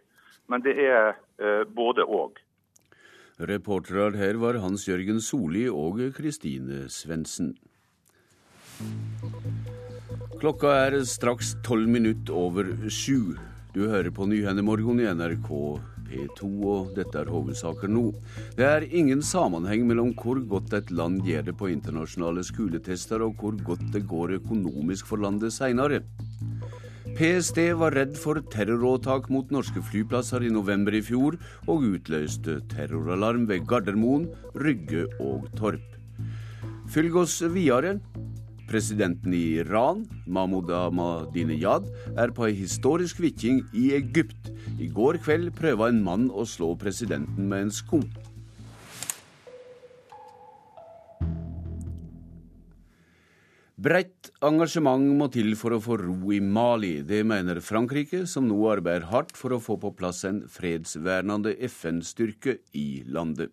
men det er uh, både og. Reportere her var Hans Jørgen Solli og Kristine Svendsen. Klokka er straks tolv minutter over sju. Du hører på Nyhendemorgen i NRK P2, og dette er hovedsaker nå. Det er ingen sammenheng mellom hvor godt et land gjør det på internasjonale skoletester, og hvor godt det går økonomisk for landet seinere. PST var redd for terroråtak mot norske flyplasser i november i fjor, og utløste terroralarm ved Gardermoen, Rygge og Torp. Følg oss videre. Presidenten i Iran, Mahmoud Ahmadinejad, er på ei historisk vitjing i Egypt. I går kveld prøva en mann å slå presidenten med en sko. Bredt engasjement må til for å få ro i Mali. Det mener Frankrike, som nå arbeider hardt for å få på plass en fredsvernende FN-styrke i landet.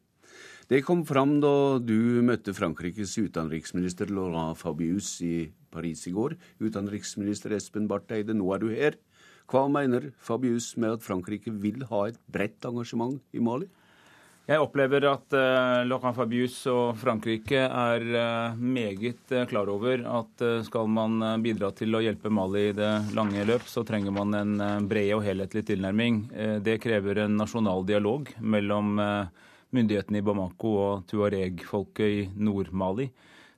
Det kom fram da du møtte Frankrikes utenriksminister Laurent Fabius i Paris i går. Utenriksminister Espen Barth Eide, nå er du her. Hva mener Fabius med at Frankrike vil ha et bredt engasjement i Mali? Jeg opplever at uh, Laurent Fabius og Frankrike er uh, meget uh, klar over at uh, skal man bidra til å hjelpe Mali i det lange løp, så trenger man en bred og helhetlig tilnærming. det krever en nasjonal dialog mellom myndighetene i Bamako og tuareg-folket i Nord-Mali.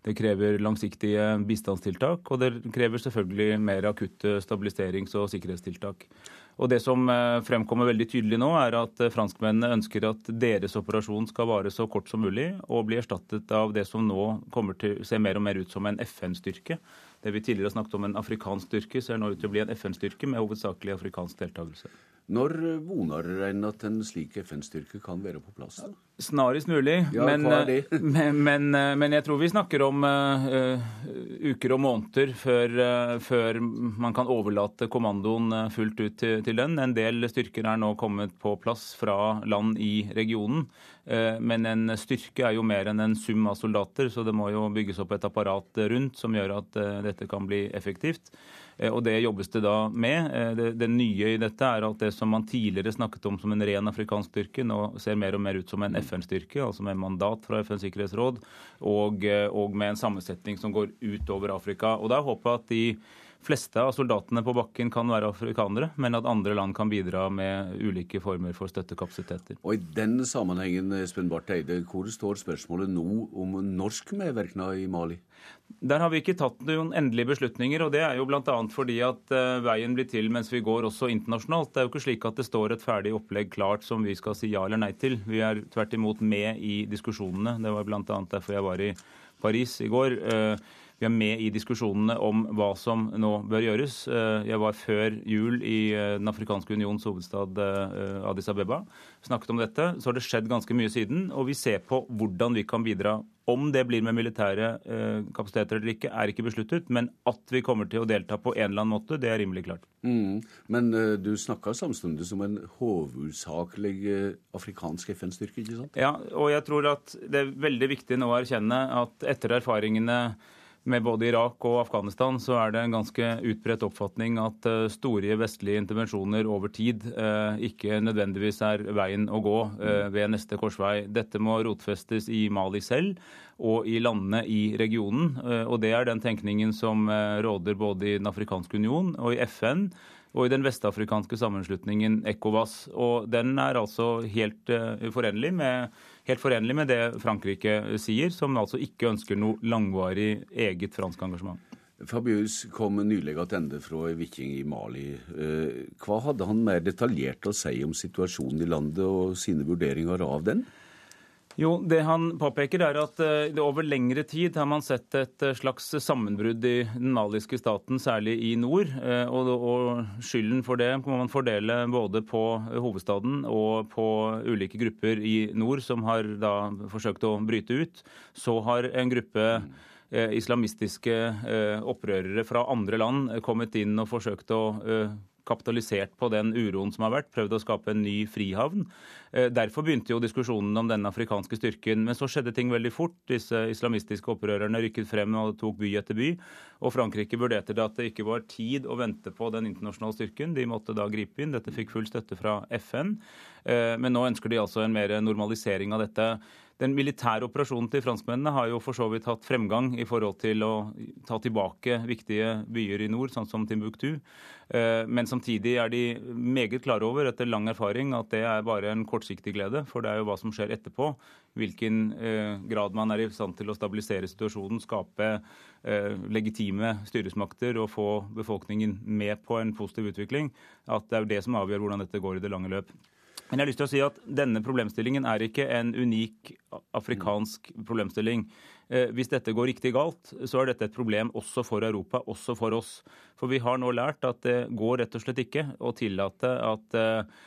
Det krever langsiktige bistandstiltak, og det krever selvfølgelig mer akutte stabiliserings- og sikkerhetstiltak. Og Det som eh, fremkommer veldig tydelig nå, er at eh, franskmennene ønsker at deres operasjon skal vare så kort som mulig, og bli erstattet av det som nå kommer til å se mer og mer ut som en FN-styrke. Det vi tidligere har snakket om en afrikansk styrke, ser nå ut til å bli en FN-styrke med hovedsakelig afrikansk deltakelse. Når voner en at en slik FN-styrke kan være på plass? Snarest mulig. Ja, men, eh, men, men, eh, men, jeg tror vi snakker om uh, uker og måneder før, uh, før, man kan overlate kommandoen fullt ut til, til, den. En del styrker er nå kommet på plass fra land i regionen. Uh, men en styrke er jo mer enn en sum av soldater, så det må jo bygges opp et apparat rundt som gjør at dette kan bli effektivt. Eh, og Det jobbes det da med. Eh, det, det, nye i dette er at det som man tidligere snakket om som en ren afrikansk styrke, nå ser mer og mer ut som en FN-styrke, altså med mandat fra FNs sikkerhetsråd, og, eh, og, med en sammensetning som går utover Afrika. Og Da håper jeg at de fleste av soldatene på bakken kan være afrikanere, men at andre land kan bidra med ulike former for støttekapasiteter. Og I den sammenhengen, Espen Barth Eide, hvor står spørsmålet nå om norsk medvirkning i Mali? Der har vi ikke tatt noen endelige beslutninger, og det er jo bl.a. fordi at uh, veien blir til mens vi går også internasjonalt. Det er jo ikke slik at det står et ferdig opplegg klart som vi skal si ja eller nei til. Vi er tvert imot med i diskusjonene. Det var bl.a. derfor jeg var i Paris i går. Uh, vi er med i diskusjonene om hva som nå bør gjøres. Eh, jeg var før jul i eh, Den afrikanske unions hovedstad eh, Addis Abeba. Snakket om dette. Så har det skjedd ganske mye siden. Og vi ser på hvordan vi kan bidra. Om det blir med militære kapasiteter eller ikke, er ikke besluttet. Men at vi kommer til å delta på en eller annen måte, det er rimelig klart. Mm. Men uh, du snakka samtidig som en hovedsakelig afrikansk FN-styrke, ikke sant? Ja, og jeg tror at det er veldig viktig nå å erkjenne at etter erfaringene med både Irak og Afghanistan, så er det en ganske utbredt oppfatning at uh, store vestlige intervensjoner over tid uh, ikke nødvendigvis er veien å gå uh, ved neste korsvei. Dette må rotfestes i Mali selv og i landene i regionen. og det er den tenkningen som råder både i Den afrikanske union og i FN og i den vestafrikanske sammenslutningen ECOWAS. Og den er altså helt uforenlig med helt forenlig med det Frankrike sier, som altså ikke ønsker noe langvarig eget fransk engasjement. Fabius kom nylig tilbake fra Viking i Mali. Eh, hva hadde han mer detaljert å si om situasjonen i landet og sine vurderinger av den? Jo, Det han påpeker er at uh, over lengre tid har man sett et uh, slags sammenbrudd i den maliske staten, særlig i nord. Og, og, skylden for det må man fordele både på hovedstaden og på ulike grupper i nord som har da forsøkt å bryte ut. Så har en gruppe islamistiske opprørere fra andre land kommet inn og forsøkt å kapitalisert på den uroen som har vært, prøvd å skape en ny frihavn. Eh, derfor begynte jo diskusjonen om den afrikanske styrken. Men så skjedde ting veldig fort. Disse islamistiske opprørerne rykket frem og tok by etter by. Og Frankrike vurderte det at det ikke var tid å vente på den internasjonale styrken. De måtte da gripe inn. Dette fikk full støtte fra FN. Eh, men nå ønsker de altså en mer normalisering av dette. Den militære operasjonen til franskmennene har jo for så vidt hatt fremgang i forhold til å ta tilbake viktige byer i nord, sånn som Timbuktu. Eh, men samtidig er de meget klare over, etter lang erfaring, at det er bare en kortsiktig glede. For det er jo hva som skjer etterpå. Hvilken eh, grad man er i stand til å stabilisere situasjonen, skape eh, legitime styresmakter og få befolkningen med på en positiv utvikling. At det er jo det som avgjør hvordan dette går i det lange løp. Men jeg har lyst til å si at denne problemstillingen er ikke en unik afrikansk problemstilling. Eh, hvis dette går riktig galt, så er dette et problem også for Europa, også for oss. For vi har nå lært at det går rett og slett ikke å tillate at eh,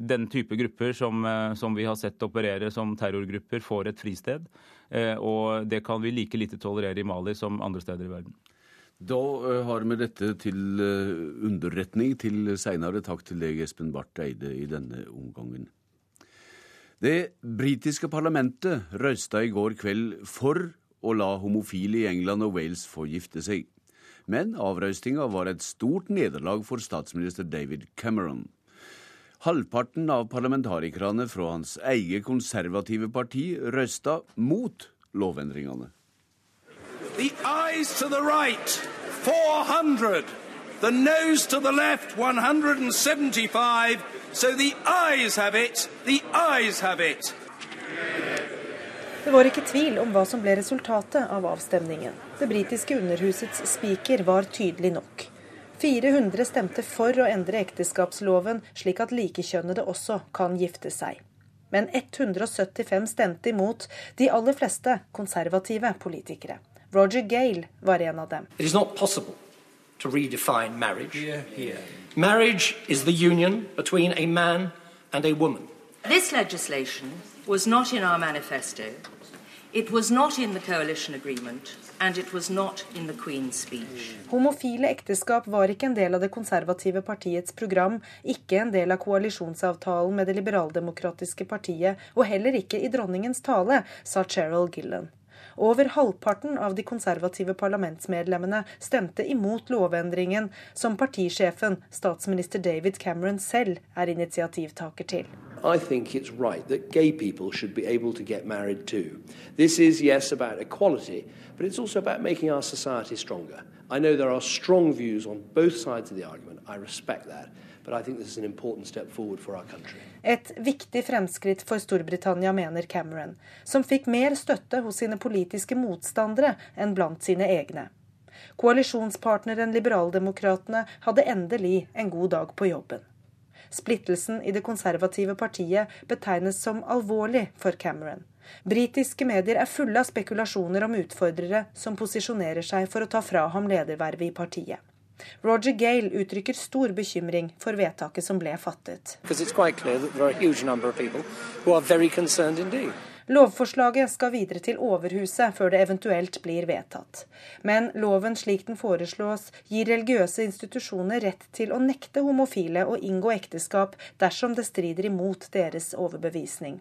den type grupper som, eh, som, vi har sett operere som terrorgrupper, får et fristed. Og det kan vi like lite tolerere i Mali som andre steder i verden. Da eh, har vi dette til eh, underretning til seinere. Takk til deg, Espen Barth Eide, i denne omgangen. Det britiske parlamentet røysta i går kveld for å la homofile i England og Wales få gifte seg. Men avrøystinga var et stort nederlag for statsminister David Cameron. Halvparten av parlamentarikerne fra hans eget konservative parti røysta mot lovendringene. The eyes to the right, 400. The nose to the left, 175. So the eyes have it, the eyes have it. Det var ikke tvil om hva som ble resultatet av avstemningen. Det britiske underhusets spiker var tydelig nok. 400 stemte for å endre ekteskapsloven slik at likekjønnede også kan gifte seg. Men 175 stemte imot, de aller fleste konservative politikere. Roger Gale var en av dem. It is not possible to redefine marriage. Yeah, yeah. Marriage is the union between a man and a woman. This legislation was not in our manifesto. It was not in the coalition agreement. And it was not in the Queen's speech. Homofile ekteskap var ikke en del av det konservative partiets program, ikke en del av koalisjonsavtalen med det liberaldemokratiske partiet, og heller ikke i dronningens tale, sa Cheryl Gillen. Over halvparten av de konservative parlamentsmedlemmene stemte imot lovendringen, som partisjefen, statsminister David Cameron selv, er initiativtaker til. I think it's right that gay people should be able to get married too. This is, yes, about equality, but it's also about making our society stronger. I know there are strong views on both sides of the argument. I respect that. Et viktig fremskritt for Storbritannia, mener Cameron, som fikk mer støtte hos sine politiske motstandere enn blant sine egne. Koalisjonspartneren Liberaldemokratene hadde endelig en god dag på jobben. Splittelsen i det konservative partiet betegnes som alvorlig for Cameron. Britiske medier er fulle av spekulasjoner om utfordrere som posisjonerer seg for å ta fra ham ledervervet i partiet. Roger Gale uttrykker stor bekymring for vedtaket som ble fattet. Lovforslaget skal videre til Overhuset før det eventuelt blir vedtatt. Men loven slik den foreslås, gir religiøse institusjoner rett til å nekte homofile å inngå ekteskap dersom det strider imot deres overbevisning.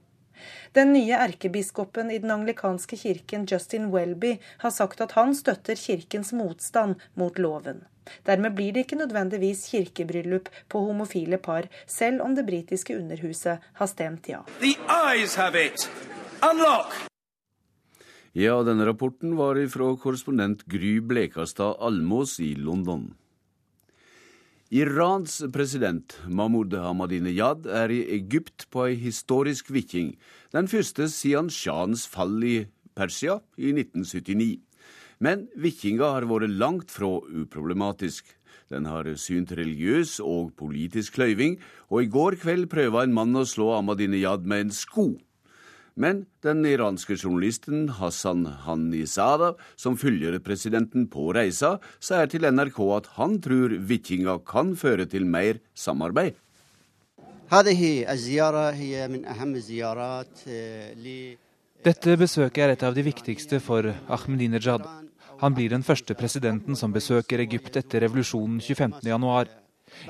Den nye erkebiskopen i den anglikanske kirken, Justin Welby, har sagt at han støtter kirkens motstand mot loven. Dermed blir det ikke nødvendigvis kirkebryllup på homofile par, selv om det britiske underhuset har stemt ja. Ja, denne rapporten var ifra korrespondent Gry Blekastad Almås i London. Irans president Mahmoud Ahmadinejad er i Egypt på ei historisk viking, den første siden sjahens fall i Persia i 1979. Men vikinga har vært langt fra uproblematisk. Den har synt religiøs og politisk kløyving, og i går kveld prøva en mann å slå Ahmadinejad med en sko. Men den iranske journalisten Hassan Hanizada, som følger presidenten på reisa, sier til NRK at han tror vikinga kan føre til mer samarbeid. Dette besøket er et av de viktigste for Ahmedinejad. Han blir den første presidenten som besøker Egypt etter revolusjonen 25.1.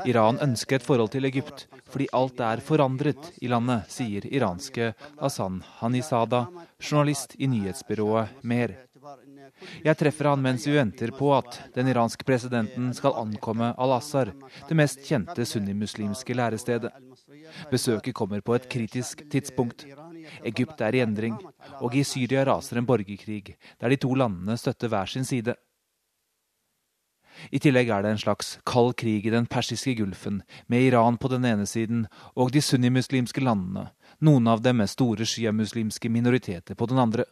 Iran ønsker et forhold til Egypt fordi alt er forandret i landet, sier iranske Asan Hanisada, journalist i nyhetsbyrået Mer. Jeg treffer han mens vi venter på at den iranske presidenten skal ankomme Al-Assar, det mest kjente sunnimuslimske lærestedet. Besøket kommer på et kritisk tidspunkt. Egypt er i endring, og i Syria raser en borgerkrig der de to landene støtter hver sin side. I tillegg er det en slags kald krig i den persiske gulfen, med Iran på den ene siden og de sunnimuslimske landene, noen av dem med store sjiamuslimske minoriteter på den andre.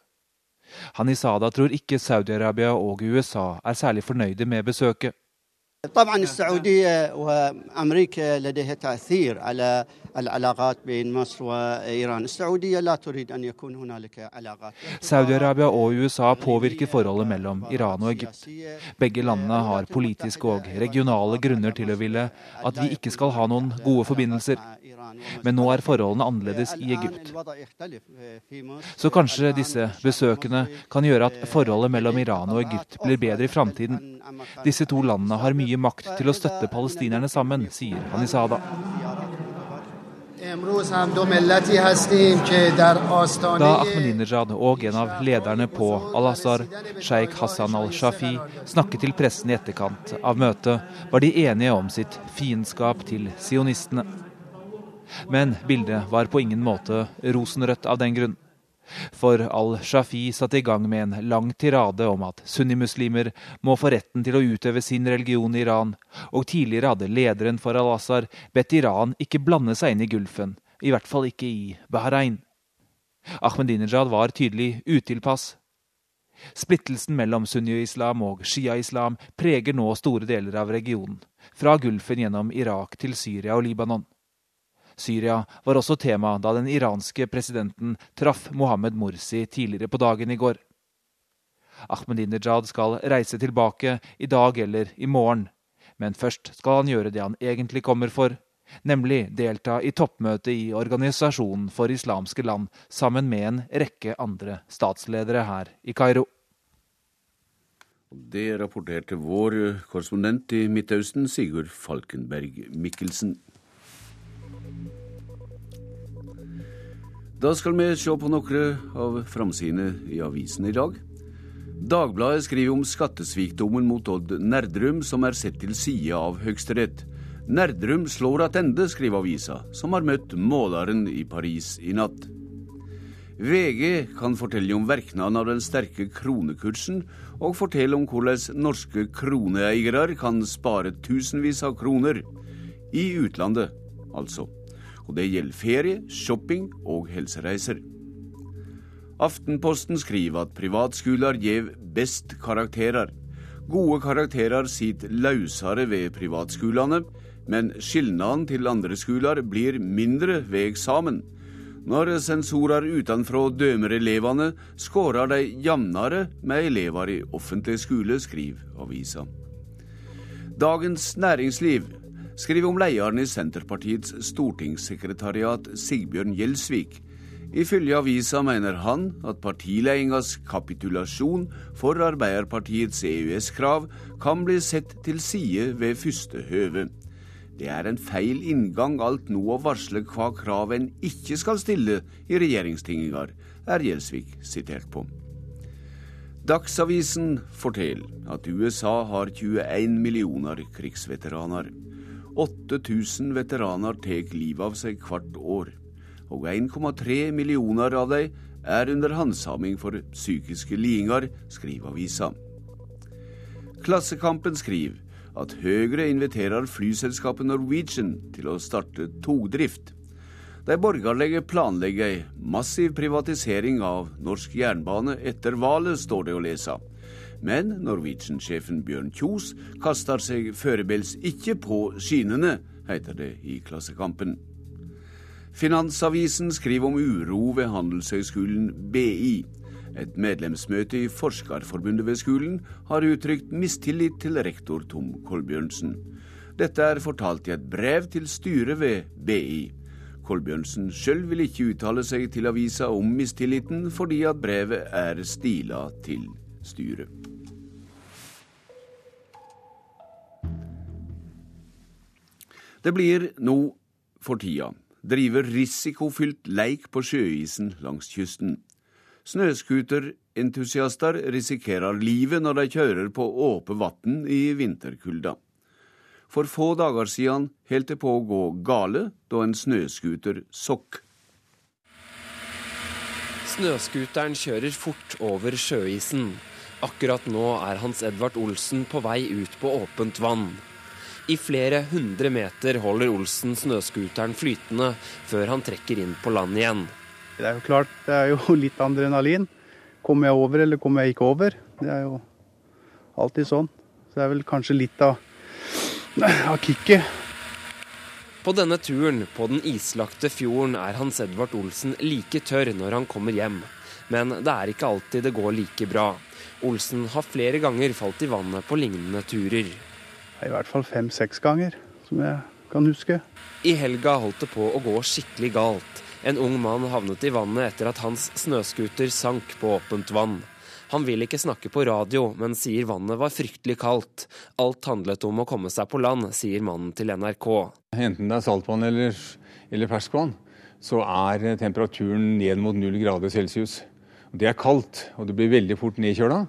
Hanisada tror ikke Saudi-Arabia og USA er særlig fornøyde med besøket. طبعا السعوديه وامريكا لديها تاثير على العلاقات بين مصر وايران، السعوديه لا تريد ان يكون هنالك علاقات. Saudi-Arabia og USA påvirker forholdet mellom Iran og Egypt. Begge landene har politiske og regionale grunner til å ville at vi ikke skal ha noen gode forbindelser. Men nå er forholdene annerledes i Egypt. Så kanskje disse besøkene kan gjøre at forholdet mellom Iran og Egypt blir bedre i framtiden. Disse to landene har mye makt til å støtte palestinerne sammen, sier Hanisada. Da Ahmadinejad og en av lederne på Al-Azhar, sjeik Hassan al-Shafi, snakket til pressen i etterkant av møtet, var de enige om sitt fiendskap til sionistene. Men bildet var på ingen måte rosenrødt av den grunn. For al-Shafi satte i gang med en lang tirade om at sunnimuslimer må få retten til å utøve sin religion i Iran, og tidligere hadde lederen for al-Assar bedt Iran ikke blande seg inn i Gulfen, i hvert fall ikke i Bahrain. Ahmedinejad var tydelig utilpass. Splittelsen mellom sunni-islam og shia-islam preger nå store deler av regionen, fra Gulfen gjennom Irak til Syria og Libanon. Syria var også tema da den iranske presidenten traff Mohammed Morsi tidligere på dagen i går. Ahmedinejad skal reise tilbake i dag eller i morgen, men først skal han gjøre det han egentlig kommer for, nemlig delta i toppmøtet i Organisasjonen for islamske land sammen med en rekke andre statsledere her i Kairo. Det rapporterte vår korrespondent i Midtøsten, Sigurd Falkenberg Mikkelsen. Da skal vi se på noen av framsidene i avisen i dag. Dagbladet skriver om skattesvikdommen mot Odd Nerdrum, som er sett til side av Høyesterett. Nerdrum slår attende, skriver avisa, som har møtt måleren i Paris i natt. VG kan fortelle om virkningene av den sterke kronekursen, og fortelle om hvordan norske kroneeiere kan spare tusenvis av kroner. I utlandet, altså. Og det gjelder ferie, shopping og helsereiser. Aftenposten skriver at privatskoler gir best karakterer. Gode karakterer sitter løsere ved privatskolene, men skilnaden til andre skoler blir mindre ved eksamen. Når sensorer utenfra dømer elevene, skårer de jevnere med elever i offentlig skole, skriver avisa. Dagens Næringsliv skriver om lederen i Senterpartiets stortingssekretariat, Sigbjørn Gjelsvik. Ifølge avisa mener han at partiledelens kapitulasjon for Arbeiderpartiets EØS-krav kan bli sett til side ved første høve. Det er en feil inngang alt nå å varsle hva krav en ikke skal stille i regjeringstinginger, er Gjelsvik sitert på. Dagsavisen forteller at USA har 21 millioner krigsveteraner. 8000 veteraner tar livet av seg hvert år, og 1,3 millioner av dem er under handsaming for psykiske lidelser, skriver avisa. Klassekampen skriver at Høyre inviterer flyselskapet Norwegian til å starte togdrift. De borgerlige planlegger ei massiv privatisering av norsk jernbane etter valget, står det å lese. Men Norwegian-sjefen Bjørn Kjos kaster seg foreløpig ikke på skinnene, heter det i Klassekampen. Finansavisen skriver om uro ved Handelshøyskolen BI. Et medlemsmøte i Forskerforbundet ved skolen har uttrykt mistillit til rektor Tom Kolbjørnsen. Dette er fortalt i et brev til styret ved BI. Kolbjørnsen sjøl vil ikke uttale seg til avisa om mistilliten, fordi at brevet er stila til styret. Det blir nå for tida drive risikofylt leik på sjøisen langs kysten. Snøscooterentusiaster risikerer livet når de kjører på åpe vann i vinterkulda. For få dager siden holdt det på å gå gale da en snøscooter sokk. Snøscooteren kjører fort over sjøisen. Akkurat nå er Hans Edvard Olsen på vei ut på åpent vann. I flere hundre meter holder Olsen snøscooteren flytende før han trekker inn på land igjen. Det er jo klart, det er jo litt adrenalin. Kommer jeg over, eller kommer jeg ikke over? Det er jo alltid sånn. Så det er vel kanskje litt av, av kicket. På denne turen på den islagte fjorden er Hans Edvard Olsen like tørr når han kommer hjem. Men det er ikke alltid det går like bra. Olsen har flere ganger falt i vannet på lignende turer. I hvert fall fem-seks ganger, som jeg kan huske. I helga holdt det på å gå skikkelig galt. En ung mann havnet i vannet etter at hans snøscooter sank på åpent vann. Han vil ikke snakke på radio, men sier vannet var fryktelig kaldt. Alt handlet om å komme seg på land, sier mannen til NRK. Enten det er saltvann eller, eller ferskvann, så er temperaturen ned mot null grader celsius. Det er kaldt, og du blir veldig fort nedkjøla.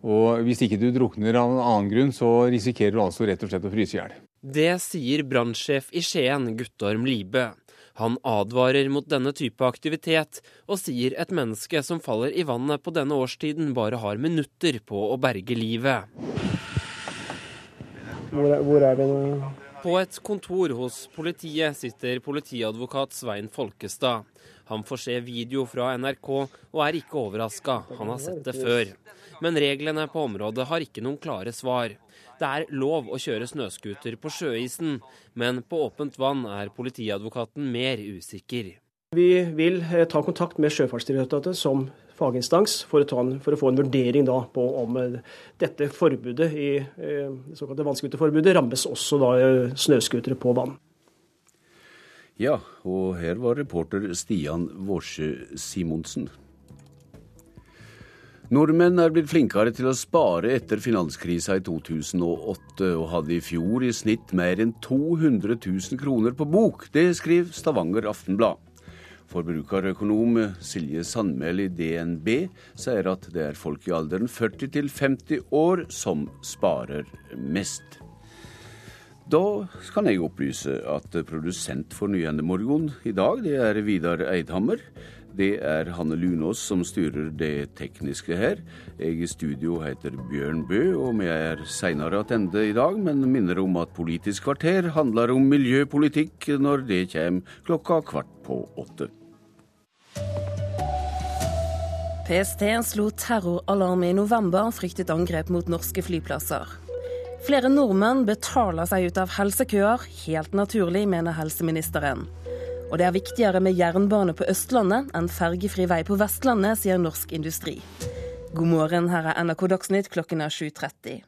Og hvis ikke du drukner av en annen grunn, så risikerer du altså rett og slett å fryse i hjel. Det sier brannsjef i Skien, Guttorm Libe. Han advarer mot denne type aktivitet, og sier et menneske som faller i vannet på denne årstiden, bare har minutter på å berge livet. Hvor er, hvor er vi nå? På et kontor hos politiet sitter politiadvokat Svein Folkestad. Han får se video fra NRK og er ikke overraska, han har sett det før. Men reglene på området har ikke noen klare svar. Det er lov å kjøre snøscooter på sjøisen, men på åpent vann er politiadvokaten mer usikker. Vi vil eh, ta kontakt med Sjøfartsdirektoratet som faginstans for å, en, for å, få en vurdering på om eh, dette forbudet i eh, det såkalte vannscooterforbudet rammes også da snøscootere på vann. Ja, og her var reporter Stian Vårse Simonsen. Nordmenn er blitt flinkere til å spare etter finanskrisa i 2008, og hadde i fjor i snitt mer enn 200 000 kroner på bok. Det skriver Stavanger Aftenblad. Forbrukerøkonom Silje Sandmæl i DNB sier at det er folk i alderen 40 til 50 år som sparer mest. Da kan jeg opplyse at produsent for Nyhendemorgon i dag, det er Vidar Eidhammer. Det er Hanne Lunås som styrer det tekniske her. Jeg i studio heter Bjørn Bø, og vi er seinere tilbake i dag, men minner om at Politisk kvarter handler om miljøpolitikk når det kommer klokka kvart på åtte. PST slo terroralarm i november, fryktet angrep mot norske flyplasser. Flere nordmenn betaler seg ut av helsekøer, helt naturlig, mener helseministeren. Og det er viktigere med jernbane på Østlandet enn fergefri vei på Vestlandet, sier Norsk Industri. God morgen, her er NRK Dagsnytt, klokken er 7.30.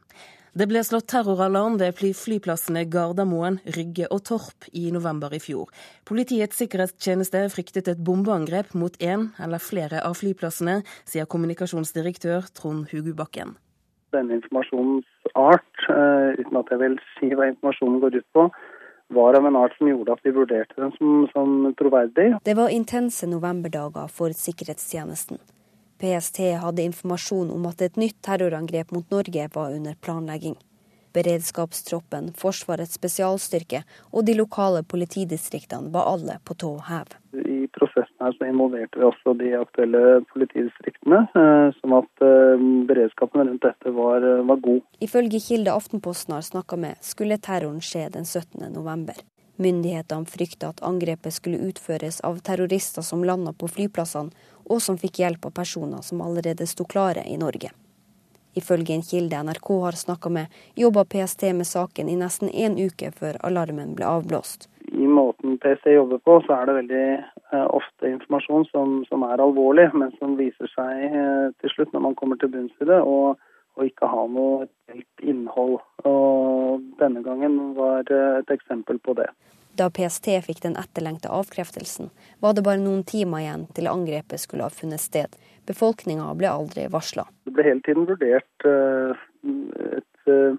Det ble slått terroralarm ved flyplassene Gardermoen, Rygge og Torp i november i fjor. Politiets sikkerhetstjeneste fryktet et bombeangrep mot én eller flere av flyplassene, sier kommunikasjonsdirektør Trond Hugubakken. Denne informasjonens art, eh, uten at jeg vil si hva informasjonen går ut på, var av en art som gjorde at vi vurderte den som, som troverdig. Det var intense novemberdager for sikkerhetstjenesten. PST hadde informasjon om at et nytt terrorangrep mot Norge var under planlegging. Beredskapstroppen, Forsvarets spesialstyrke og de lokale politidistriktene var alle på tå hev. I prosessen her så involverte vi også de aktuelle politidistriktene, eh, sånn at eh, beredskapen rundt dette var, var god. Ifølge kilde Aftenposten har snakka med, skulle terroren skje den 17. november. Myndighetene frykta at angrepet skulle utføres av terrorister som landa på flyplassene, og som fikk hjelp av personer som allerede sto klare i Norge. Ifølge en kilde NRK har snakka med, jobba PST med saken i nesten én uke før alarmen ble avblåst. I måten PST jobber på, så er det veldig eh, ofte informasjon som, som, er alvorlig, men som viser seg eh, til slutt, når man kommer til bunns i det, og, og ikke har noe helt innhold. Og denne gangen var et eksempel på det. Da PST fikk den etterlengta avkreftelsen, var det bare noen timer igjen til angrepet skulle ha funnet sted. Befolkninga ble aldri varsla. Det ble hele tiden vurdert uh, et, uh,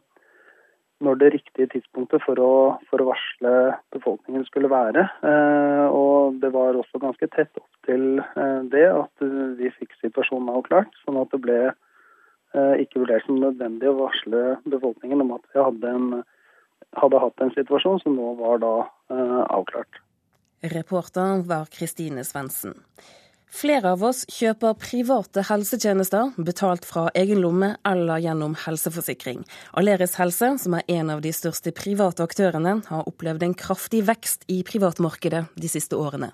når det riktige tidspunktet for å, for å, varsle befolkningen skulle være. Uh, og det var også ganske tett opp til det at vi fikk situasjonen avklart. Sånn at det ble ikke vurdert som nødvendig å varsle befolkningen om at vi hadde en hadde hatt en situasjon som nå var da eh, avklart. Reporter var Kristine Svendsen. Flere av oss kjøper private helsetjenester betalt fra egen lomme eller gjennom helseforsikring. Aleris Helse, som er en av de største private aktørene, har opplevd en kraftig vekst i privatmarkedet de siste årene.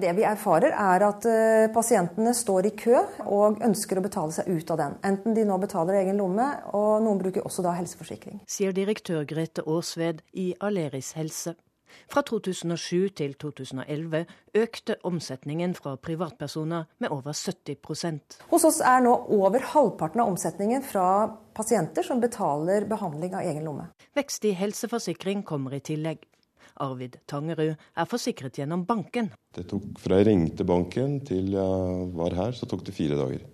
Det vi erfarer er at eh, pasientene står i kø og ønsker å betale seg ut av den. Enten de nå betaler egen lomme, og noen bruker også da helseforsikring. Sier direktør Grete Aasved i Aleris helse. Fra 2007 til 2011 økte omsetningen fra privatpersoner med over 70% Hos oss er nå over halvparten av omsetningen fra pasienter som betaler behandling av egen lomme. Vekst i helseforsikring kommer i tillegg. Arvid Tangerud er forsikret gjennom banken. Det tok Fra jeg ringte banken til jeg var her, så tok det fire dager.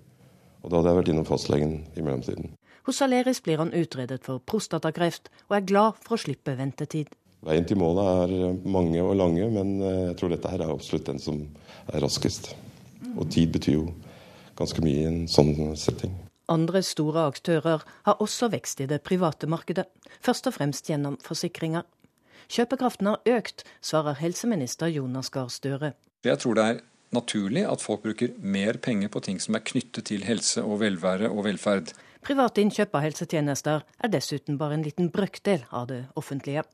Og da hadde jeg vært innom fastlegen i mellomtiden. Hos Aleris blir han utredet for prostatakreft, og er glad for å slippe ventetid. Veien til målet er mange og lange, men eh, jeg tror dette her er absolutt den som er raskest. Og tid betyr jo ganske mye i en sånn setting. Andre store aktører har også vekst i det private markedet, først og fremst gjennom forsikringer. Kjøpekraften har økt, svarer helseminister Jonas Gahr Støre. Jeg tror det er naturlig at folk bruker mer penger på ting som er knyttet til helse og velvære og velferd. Private innkjøp av helsetjenester er dessuten bare en liten brøkdel av det offentlige.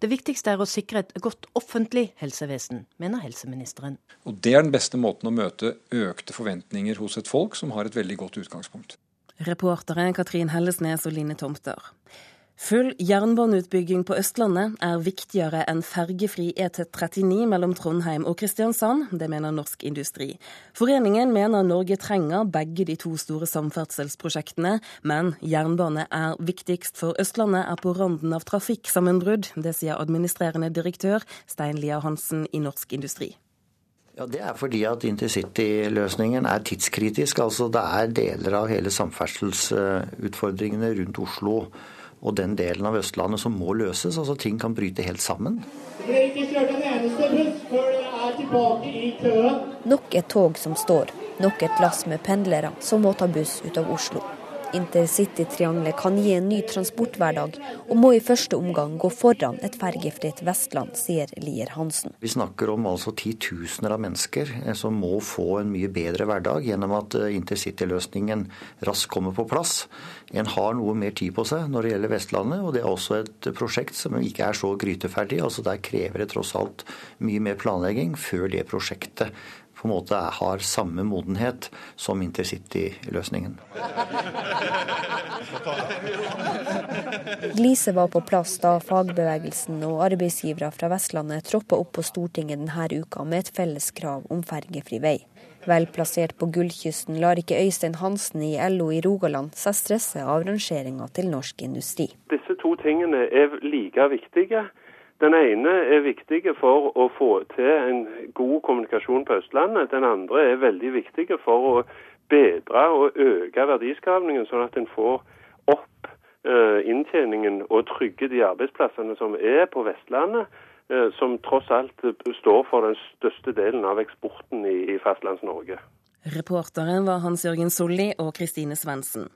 Det viktigste er å sikre et godt offentlig helsevesen, mener helseministeren. Og Det er den beste måten å møte økte forventninger hos et folk som har et veldig godt utgangspunkt. Reportere Katrin Hellesnes og Line Tomter. Full jernbaneutbygging på Østlandet er viktigere enn fergefri E39 mellom Trondheim og Kristiansand. Det mener Norsk Industri. Foreningen mener Norge trenger begge de to store samferdselsprosjektene, men jernbane er viktigst for Østlandet er på randen av trafikksammenbrudd. Det sier administrerende direktør Stein Lia Hansen i Norsk Industri. Ja, Det er fordi at intercity-løsningen er tidskritisk. Altså Det er deler av hele samferdselsutfordringene rundt Oslo og den delen av Østlandet som må løses. altså Ting kan bryte helt sammen. Nok et tog som står. Nok et lass med pendlere som må ta buss ut av Oslo. Intercitytriangelet kan gi en ny transporthverdag, og må i første omgang gå foran et fergefritt Vestland, sier Lier Hansen. Vi snakker om altså titusener av mennesker eh, som må få en mye bedre hverdag gjennom at eh, intercityløsningen raskt kommer på plass. En har noe mer tid på seg når det gjelder Vestlandet, og det er også et prosjekt som ikke er så gryteferdig. altså Der krever det tross alt mye mer planlegging før det prosjektet på en måte har samme modenhet som intercity-løsningen. Gliset var på plass da fagbevegelsen og arbeidsgivere fra Vestlandet troppa opp på Stortinget denne uka med et felles krav om fergefri vei. Vel plassert på Gullkysten lar ikke Øystein Hansen i LO i Rogaland seg stresse av rangeringa til norsk industri. Disse to tingene er like viktige. Den ene er viktig for å få til en god kommunikasjon på Østlandet. Den andre er veldig viktig for å bedre og øke verdiskapningen, sånn at en får opp eh, inntjeningen og trygge de arbeidsplassene som er på Vestlandet. Eh, som tross alt står for den største delen av eksporten i Fastlands-Norge. Reporteren var Hans-Jørgen Solli og Kristine Svendsen.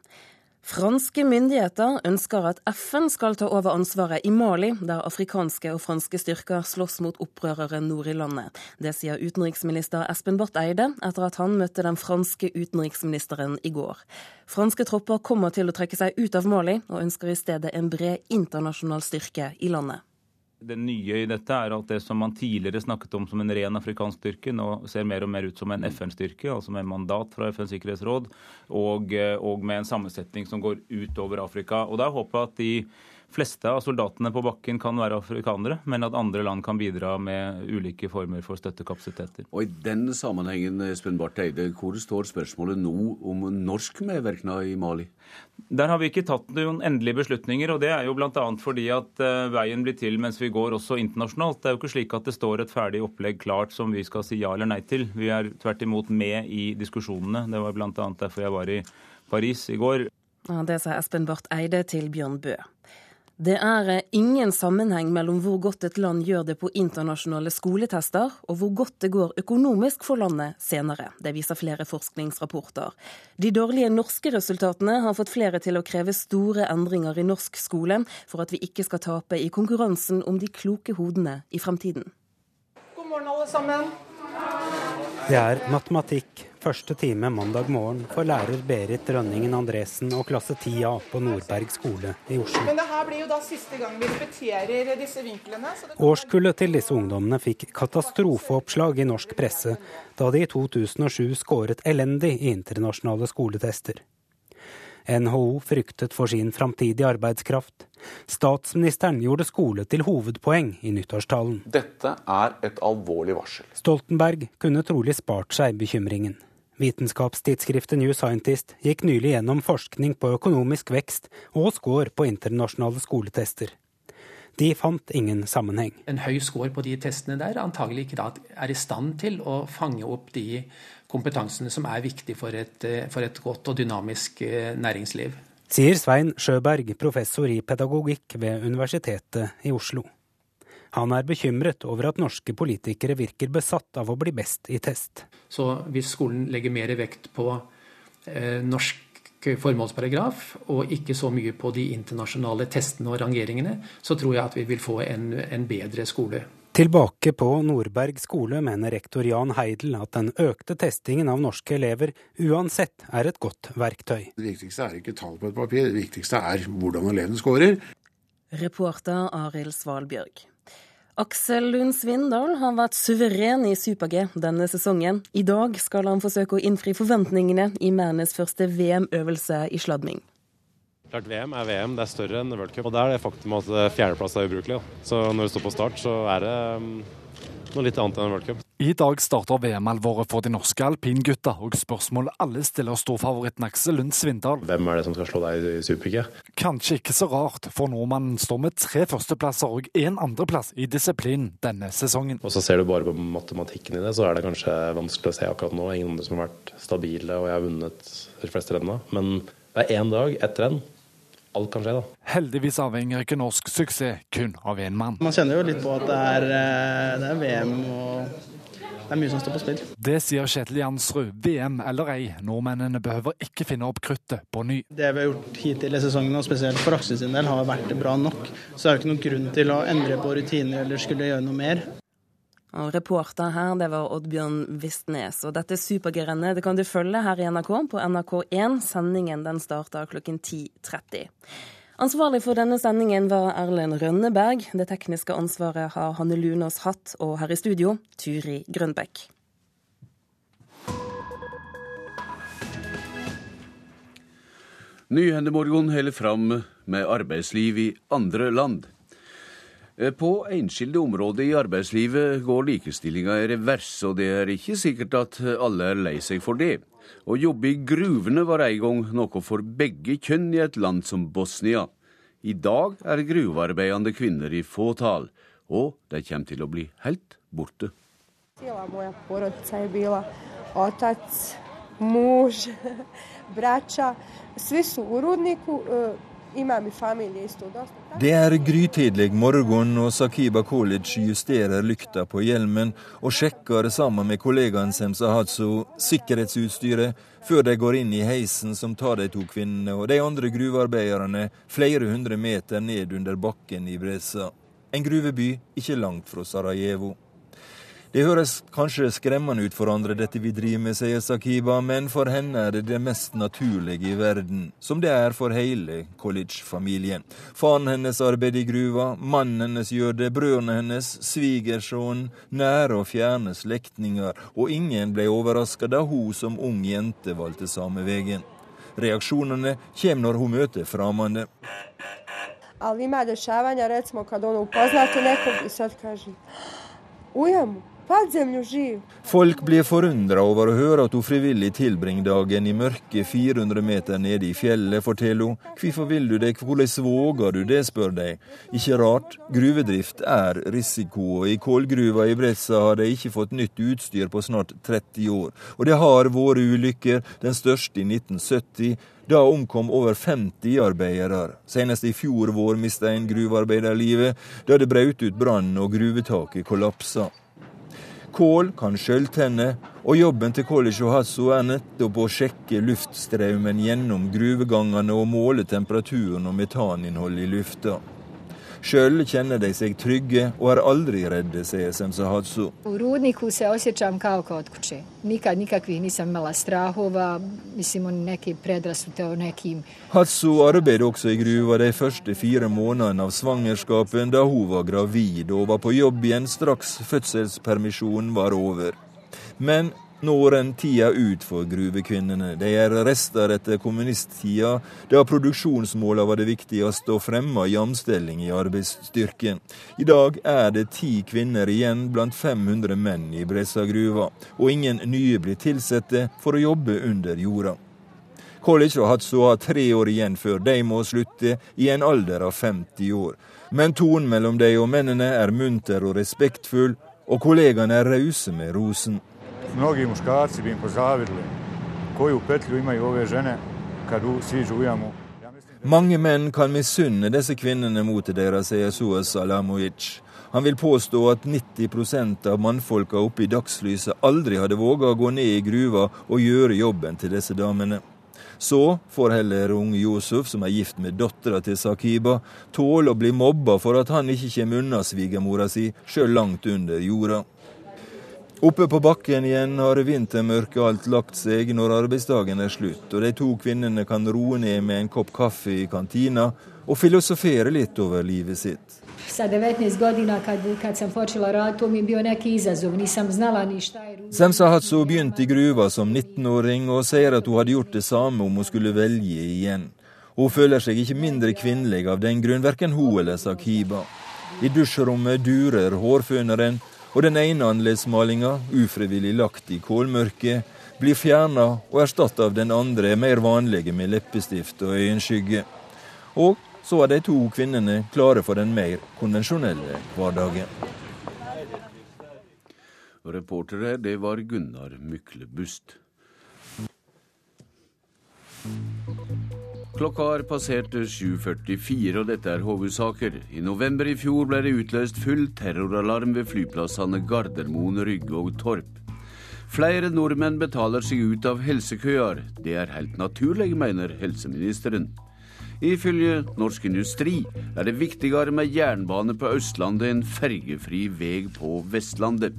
Franske myndigheter ønsker at FN skal ta over ansvaret i Mali, der afrikanske og franske styrker slåss mot opprørere nord i landet. Det sier utenriksminister Espen Barth Eide etter at han møtte den franske utenriksministeren i går. Franske tropper kommer til å trekke seg ut av Mali, og ønsker i stedet en bred internasjonal styrke i landet. Det nye i dette er at det som man tidligere snakket om som en ren afrikansk styrke, nå ser mer og mer ut som en FN-styrke, altså med mandat fra FNs sikkerhetsråd, og, eh, og, med en sammensetning som går utover Afrika. Og da håper jeg at de fleste av soldatene på bakken kan være afrikanere, men at andre land kan bidra med ulike former for støttekapasiteter. Og I den sammenhengen, Espen Barth Eide, hvor står spørsmålet nå om norsk medvirkning i Mali? Der har vi ikke tatt noen endelige beslutninger, og det er jo bl.a. fordi at uh, veien blir til mens vi går også internasjonalt. Det er jo ikke slik at det står et ferdig opplegg klart som vi skal si ja eller nei til. Vi er tvert imot med i diskusjonene. Det var bl.a. derfor jeg var i Paris i går. Ja, det sa Espen Barth Eide til Bjørn Bø. Det er eh, ingen sammenheng mellom hvor godt et land gjør det på internasjonale skoletester, og hvor godt det går økonomisk for landet senere. Det viser flere forskningsrapporter. De dårlige norske resultatene har fått flere til å kreve store endringer i norsk skole, for at vi ikke skal tape i konkurransen om de kloke hodene i fremtiden. God morgen, alle sammen. Det er matematikk første time mandag morgen for lærer Berit Rønningen Andresen og klasse 10A på Nordberg skole i Oslo. Men det her blir jo da siste gang vi repeterer disse vinklene. Årskullet til disse ungdommene fikk katastrofeoppslag i norsk presse da de i 2007 skåret elendig i internasjonale skoletester. NHO fryktet for sin framtidige arbeidskraft. Statsministeren gjorde skole til hovedpoeng i nyttårstalen. Dette er et alvorlig varsel. Stoltenberg kunne trolig spart seg bekymringen. Vitenskapstidsskriftet New Scientist gikk nylig gjennom forskning på økonomisk vekst og score på internasjonale skoletester. De fant ingen sammenheng. En høy score på de testene der antagelig ikke er i stand til å fange opp de kompetansene som er viktige for et, eh, for et godt og dynamisk eh, næringsliv. Sier Svein Sjøberg, professor i pedagogikk ved Universitetet i Oslo. Han er bekymret over at norske politikere virker besatt av å bli best i test. Så hvis skolen legger mer vekt på eh, norsk formålsparagraf, og ikke så mye på de internasjonale testene og rangeringene, så tror jeg at vi vil få en, en bedre skole. Tilbake på Nordberg skole mener rektor Jan Heidel at den økte testingen av norske elever uansett er et godt verktøy. Det viktigste er ikke tall på et papir, det viktigste er hvordan elevene skårer. Reporter Arild Svalbjørg. Aksel Lund Svindal har vært suveren i Super-G denne sesongen. I dag skal han forsøke å innfri forventningene i mennes første VM-øvelse i sladming. Klart VM er VM, det er større enn World Cup. Og der er det faktum at fjerdeplass er ubrukelig. Da. Så når du står på start, så er det um, noe litt annet enn World Cup. I dag starter VM-alvoret for de norske alpingutta, og spørsmålet alle stiller storfavoritten Aksel Lund Svindal. Hvem er det som skal slå deg i super-G? Kanskje ikke så rart, for nordmannen står med tre førsteplasser og én andreplass i disiplinen denne sesongen. Og så ser du bare på matematikken i det, så er det kanskje vanskelig å se akkurat nå. Ingen andre som har vært stabile, og jeg har vunnet de fleste rennene. Men det er én dag etter renn alt kan skje, da. Heldigvis avhenger ikke norsk suksess kun av én mann. Man kjenner jo litt på at det er, eh, det er VM og det er mye som står på spill. Det sier Kjetil Jansrud. VM eller ei, nordmennene behøver ikke finne opp kruttet på ny. Det vi har gjort hittil i sesongen, og spesielt for Aksel sin del, har vært bra nok. Så det er jo ikke noen grunn til å endre på rutiner eller skulle gjøre noe mer. Og reporter her, det var Oddbjørn Vistnes. Og dette supergerennet det kan du følge her i NRK på NRK1. Sendingen den starter klokken 10.30. Ansvarlig for denne sendingen var Erlend Rønneberg. Det tekniske ansvaret har Hanne Lunås hatt, og her i studio Turi Grønbekk. Nyhendemorgon heller fram med arbeidsliv i andre land. Eh, på enskilde områder i arbeidslivet går likestillinga i revers, og det er ikke sikkert at alle er lei seg for det. Å jobbe i gruvene var en gang noe for begge kjønn i et land som Bosnia. I dag er gruvearbeidende kvinner i fåtall, og de kommer til å bli helt borte. Otac, muž, braća, svi su u rudniku, Det er grytidlig morgen, og Sakiba College justerer lykta på hjelmen og sjekker sammen med kollegaen Semsahatso sikkerhetsutstyret før de går inn i heisen som tar de to kvinnene og de andre gruvearbeiderne flere hundre meter ned under bakken i Bresa. En gruveby ikke langt fra Sarajevo. Det høres kanskje skremmende ut for andre, dette vi driver med, sier Sakiba, men for henne er det det mest naturlige i verden, som det er for hele college-familien. Faren hennes arbeider i gruva, mannen hennes gjør det, brødrene hennes, svigersønnen, nære og fjerne slektninger, og ingen ble overraska da hun som ung jente valgte samme veien. Reaksjonene kommer når hun møter fremmede. Ali ima dešavanja, recimo kad ono upoznate nekog i sad kaže živ. Folk blir forundra over å høre at hun frivillig tilbringer dagen i mørke 400 meter nede i fjellet, forteller hun. Hvorfor vil du det, hvordan våger du det, spør de. Ikke rart, gruvedrift er risiko, og i kålgruva i Bressa har de ikke fått nytt utstyr på snart 30 år. Og det har vært ulykker, den største i 1970. Da omkom over 50 arbeidere. Senest i fjor vår mista en gruvearbeider livet da det brøt ut brann og gruvetaket kollapsa. Kål kan skjøltenne, og jobben til College Hasso er nettopp å sjekke luftstrømmen gjennom gruvegangene og måle temperaturen og metaninnholdet i lufta. Sjøl kjenner de seg trygge og er aldri redde, sier Semsahatsu. U rudniku se osjećam kao kod kuće. Nikad nikakvih nisam imala strahova, mislim on neki predrasute o nekim. Hatsu arbeider også i gruva de første fire månedene av svangerskapen da hun var gravid og var på jobb igjen straks fødselspermisjonen var over. Men nå en tida ut for gruvekvinnene. De er rester etter kommunisttida, da produksjonsmåla var det viktigste og fremma jamstilling i arbeidsstyrken. I dag er det ti kvinner igjen blant 500 menn i Bressa-gruva, og ingen nye blir tilsatte for å jobbe under jorda. College og Hatso har tre år igjen før de må slutte, i en alder av 50 år. Men tonen mellom de og mennene er munter og respektfull, og kollegaene er rause med rosen. Mnogi muškarci bi im pozavidli koju petlju imaju ove žene kad siđu u jamu. Mange menn kan misunne disse kvinnene motet deres, sier Suez Alamovic. Han vil påstå at 90% av mannfolka oppe i dagslyset aldri hadde våga å gå ned i gruva og gjøre jobben til disse damene. Så får heller unge Josef, som er gift med dattera til Sakiba, tåle å bli mobba for at han ikke kommer unna svigermora si, sjøl langt under jorda. Oppe på bakken igjen har vintermørket alt lagt seg når arbeidsdagen er slutt, og de to kvinnene kan roe ned med en kopp kaffe i kantina og filosofere litt over livet sitt. Sa 19 godina kad, kad sam počela raditi, to mi je bio neki izazov, nisam znala ni šta je rudnik. Semsahatso begynte i gruva som 19-åring og sier at hun hadde gjort det samme om hun skulle velge igjen. Hun føler seg ikke mindre kvinnelig av den grunn, verken hun eller Sakiba. I dusjrommet durer hårføneren, og den ene annerledesmalinga, ufrivillig lagt i kålmørket, blir fjerna og erstatta av den andre, mer vanlige med leppestift og øyenskygge. Og så er de to kvinnene klare for den mer konvensjonelle hverdagen. Reportere, det var Gunnar Myklebust. Klokka har passert 7.44, og dette er hovedsaker. I november i fjor ble det utløst full terroralarm ved flyplassene Gardermoen, Rygge og Torp. Flere nordmenn betaler seg ut av helsekøer. Det er helt naturlig, mener helseministeren. Ifølge Norsk Industri er det viktigere med jernbane på Østlandet enn fergefri vei på Vestlandet.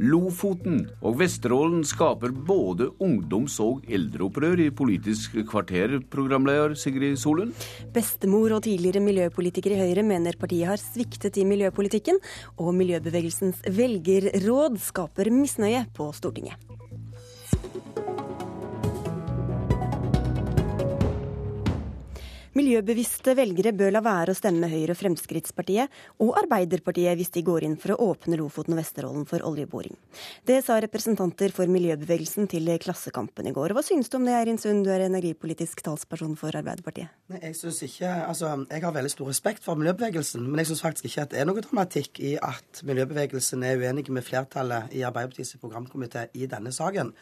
Lofoten og Vesterålen skaper både ungdoms- og eldreopprør i Politisk kvarter, programleder Sigrid Solund. Bestemor og tidligere miljøpolitiker i Høyre mener partiet har sviktet i miljøpolitikken, og miljøbevegelsens velgerråd skaper misnøye på Stortinget. Miljøbevisste velgere bør la være å stemme Høyre og Fremskrittspartiet og Arbeiderpartiet hvis de går inn for å åpne Lofoten og Vesterålen for oljeboring. Det sa representanter for miljøbevegelsen til Klassekampen i går. Hva synes du om det, Eirin Sund, du er energipolitisk talsperson for Arbeiderpartiet? Nei, jeg synes ikke, altså, jeg har veldig stor respekt for miljøbevegelsen, men jeg synes faktisk ikke at det er noe dramatikk i at miljøbevegelsen er uenig med flertallet i Arbeiderpartiets programkomité i denne saken.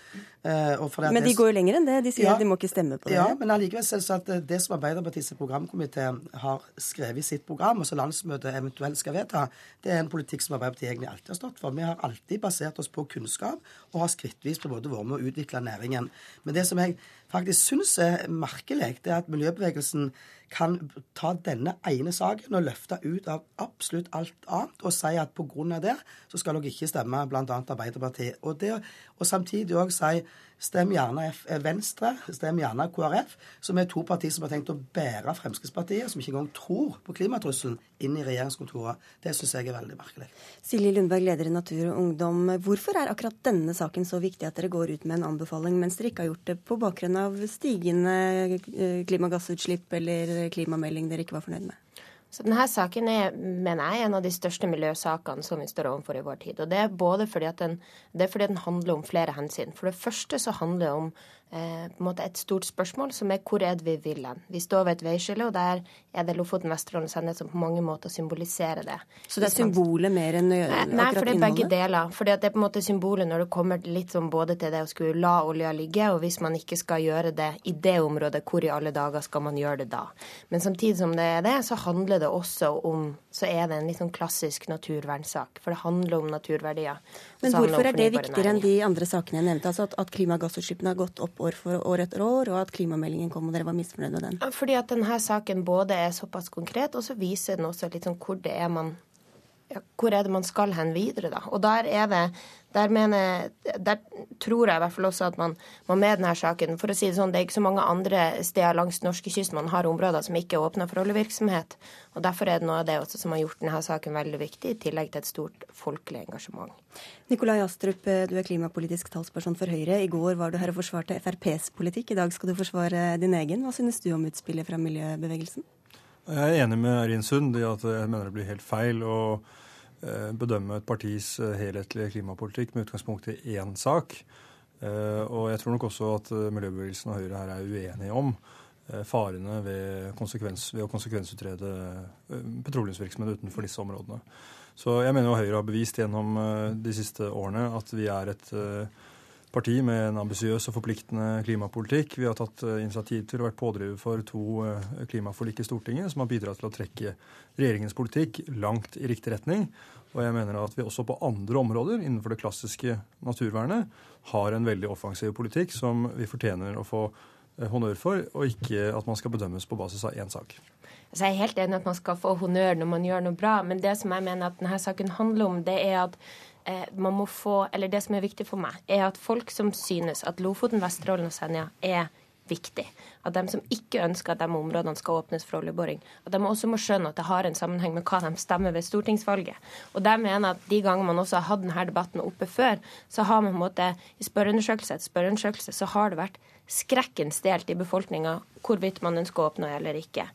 Eh, men de går jo lenger enn det. De sier ja, at de må ikke stemme på det. Ja, men allikevel at det som Arbeiderpartiet Arbeiderpartiets programkomité har skrevet i sitt program, og som landsmøtet eventuelt skal vedta, det er en politikk som Arbeiderpartiet egentlig alltid har stått for. Vi har alltid basert oss på kunnskap og har skrittvis på både vært med å utvikle næringen. Men det som jeg faktisk syns er merkelig, det er at miljøbevegelsen kan ta denne ene saken og løfte ut av absolutt alt annet og si at pga. det så skal dere ikke stemme bl.a. Arbeiderpartiet. Og, det, og samtidig òg si stem gjerne F Venstre, stem gjerne KrF, som er to partier som har tenkt å bære Fremskrittspartiet, som ikke engang tror på klimatrusselen, inn i regjeringskontoret. Det syns jeg er veldig merkelig. Silje Lundberg, leder i Natur og Ungdom. Hvorfor er akkurat denne saken så viktig at dere går ut med en anbefaling, mens dere ikke har gjort det på bakgrunn av stigende eh, klimagassutslipp eller klimamelding dere ikke var fornøyd med? Så denne saken er, mener jeg, en av de største miljøsakene som vi står overfor i vår tid. Og det er både fordi den, det er fordi den handler om flere hensyn. For det første så handler det om på en måte et stort spørsmål, som er hvor er det vi vil hen? Vi står ved et veiskille, og der er det Lofoten, Vesterålen og Senja som på mange måter symboliserer det. Så det er symbolet mer enn akkurat innholdet? Nei, for det er begge deler. For det er på en måte symbolet når det kommer litt sånn både til det å skulle la olja ligge, og hvis man ikke skal gjøre det i det området, hvor i alle dager skal man gjøre det da? Men samtidig som det er det, så handler det også om Så er det en litt sånn klassisk naturvernsak. For det handler om naturverdier. Men hvorfor er det viktigere enn de andre sakene jeg nevnte? Altså at, at klimagassutslippene har gått opp år for år etter år, og at klimameldingen kom og dere var misfornøyd med den? Fordi at denne saken både er såpass konkret, og så viser den også litt sånn hvor det er man ja, hvor er det man skal hen videre, da? Og der er det der, mener, der tror jeg i hvert fall også at man, man med denne saken For å si det sånn, det er ikke så mange andre steder langs norskekysten man har områder som ikke er åpna for oljevirksomhet. Og Derfor er det noe av det også som har gjort denne saken veldig viktig, i tillegg til et stort folkelig engasjement. Nikolai Astrup, du er klimapolitisk talsperson for Høyre. I går var du her og forsvarte FrPs politikk. I dag skal du forsvare din egen. Hva synes du om utspillet fra miljøbevegelsen? Jeg er enig med Erin Sund i at jeg mener det blir helt feil eh, bedømme et partis eh, helhetlige klimapolitikk med utgangspunkt i én sak. Eh, og jeg tror nok også at miljøbevegelsen og Høyre her er uenige om farene ved, konsekvens, ved å konsekvensutrede petroleumsvirksomhet utenfor disse områdene. Så jeg mener jo Høyre har bevist gjennom de siste årene at vi er et parti med en ambisiøs og forpliktende klimapolitikk. Vi har tatt eh, initiativ til å være pådriver for to eh, klimaforlik i Stortinget som har bidratt til å trekke regjeringens politikk langt i riktig retning. Og jeg mener at vi også på andre områder innenfor det klassiske naturvernet har en veldig offensiv politikk som vi fortjener å få eh, honnør for, og ikke at man skal bedømmes på basis av én sak. Så jeg er helt enig at man skal få honnør når man gjør noe bra, men det som jeg mener at denne saken handler om, det er at man må få Eller det som er viktig for meg, er at folk som synes at Lofoten, Vesterålen og Senja er viktig. At de som ikke ønsker at de områdene skal åpnes for oljeboring, at de også må skjønne at det har en sammenheng med hva de stemmer ved stortingsvalget. Og der mener at de ganger man også har hatt denne debatten oppe før, så har man på en måte i spørreundersøkelse etter spørreundersøkelse så har det vært skrekkens delt i befolkninga hvorvidt man ønsker å åpne eller ikke.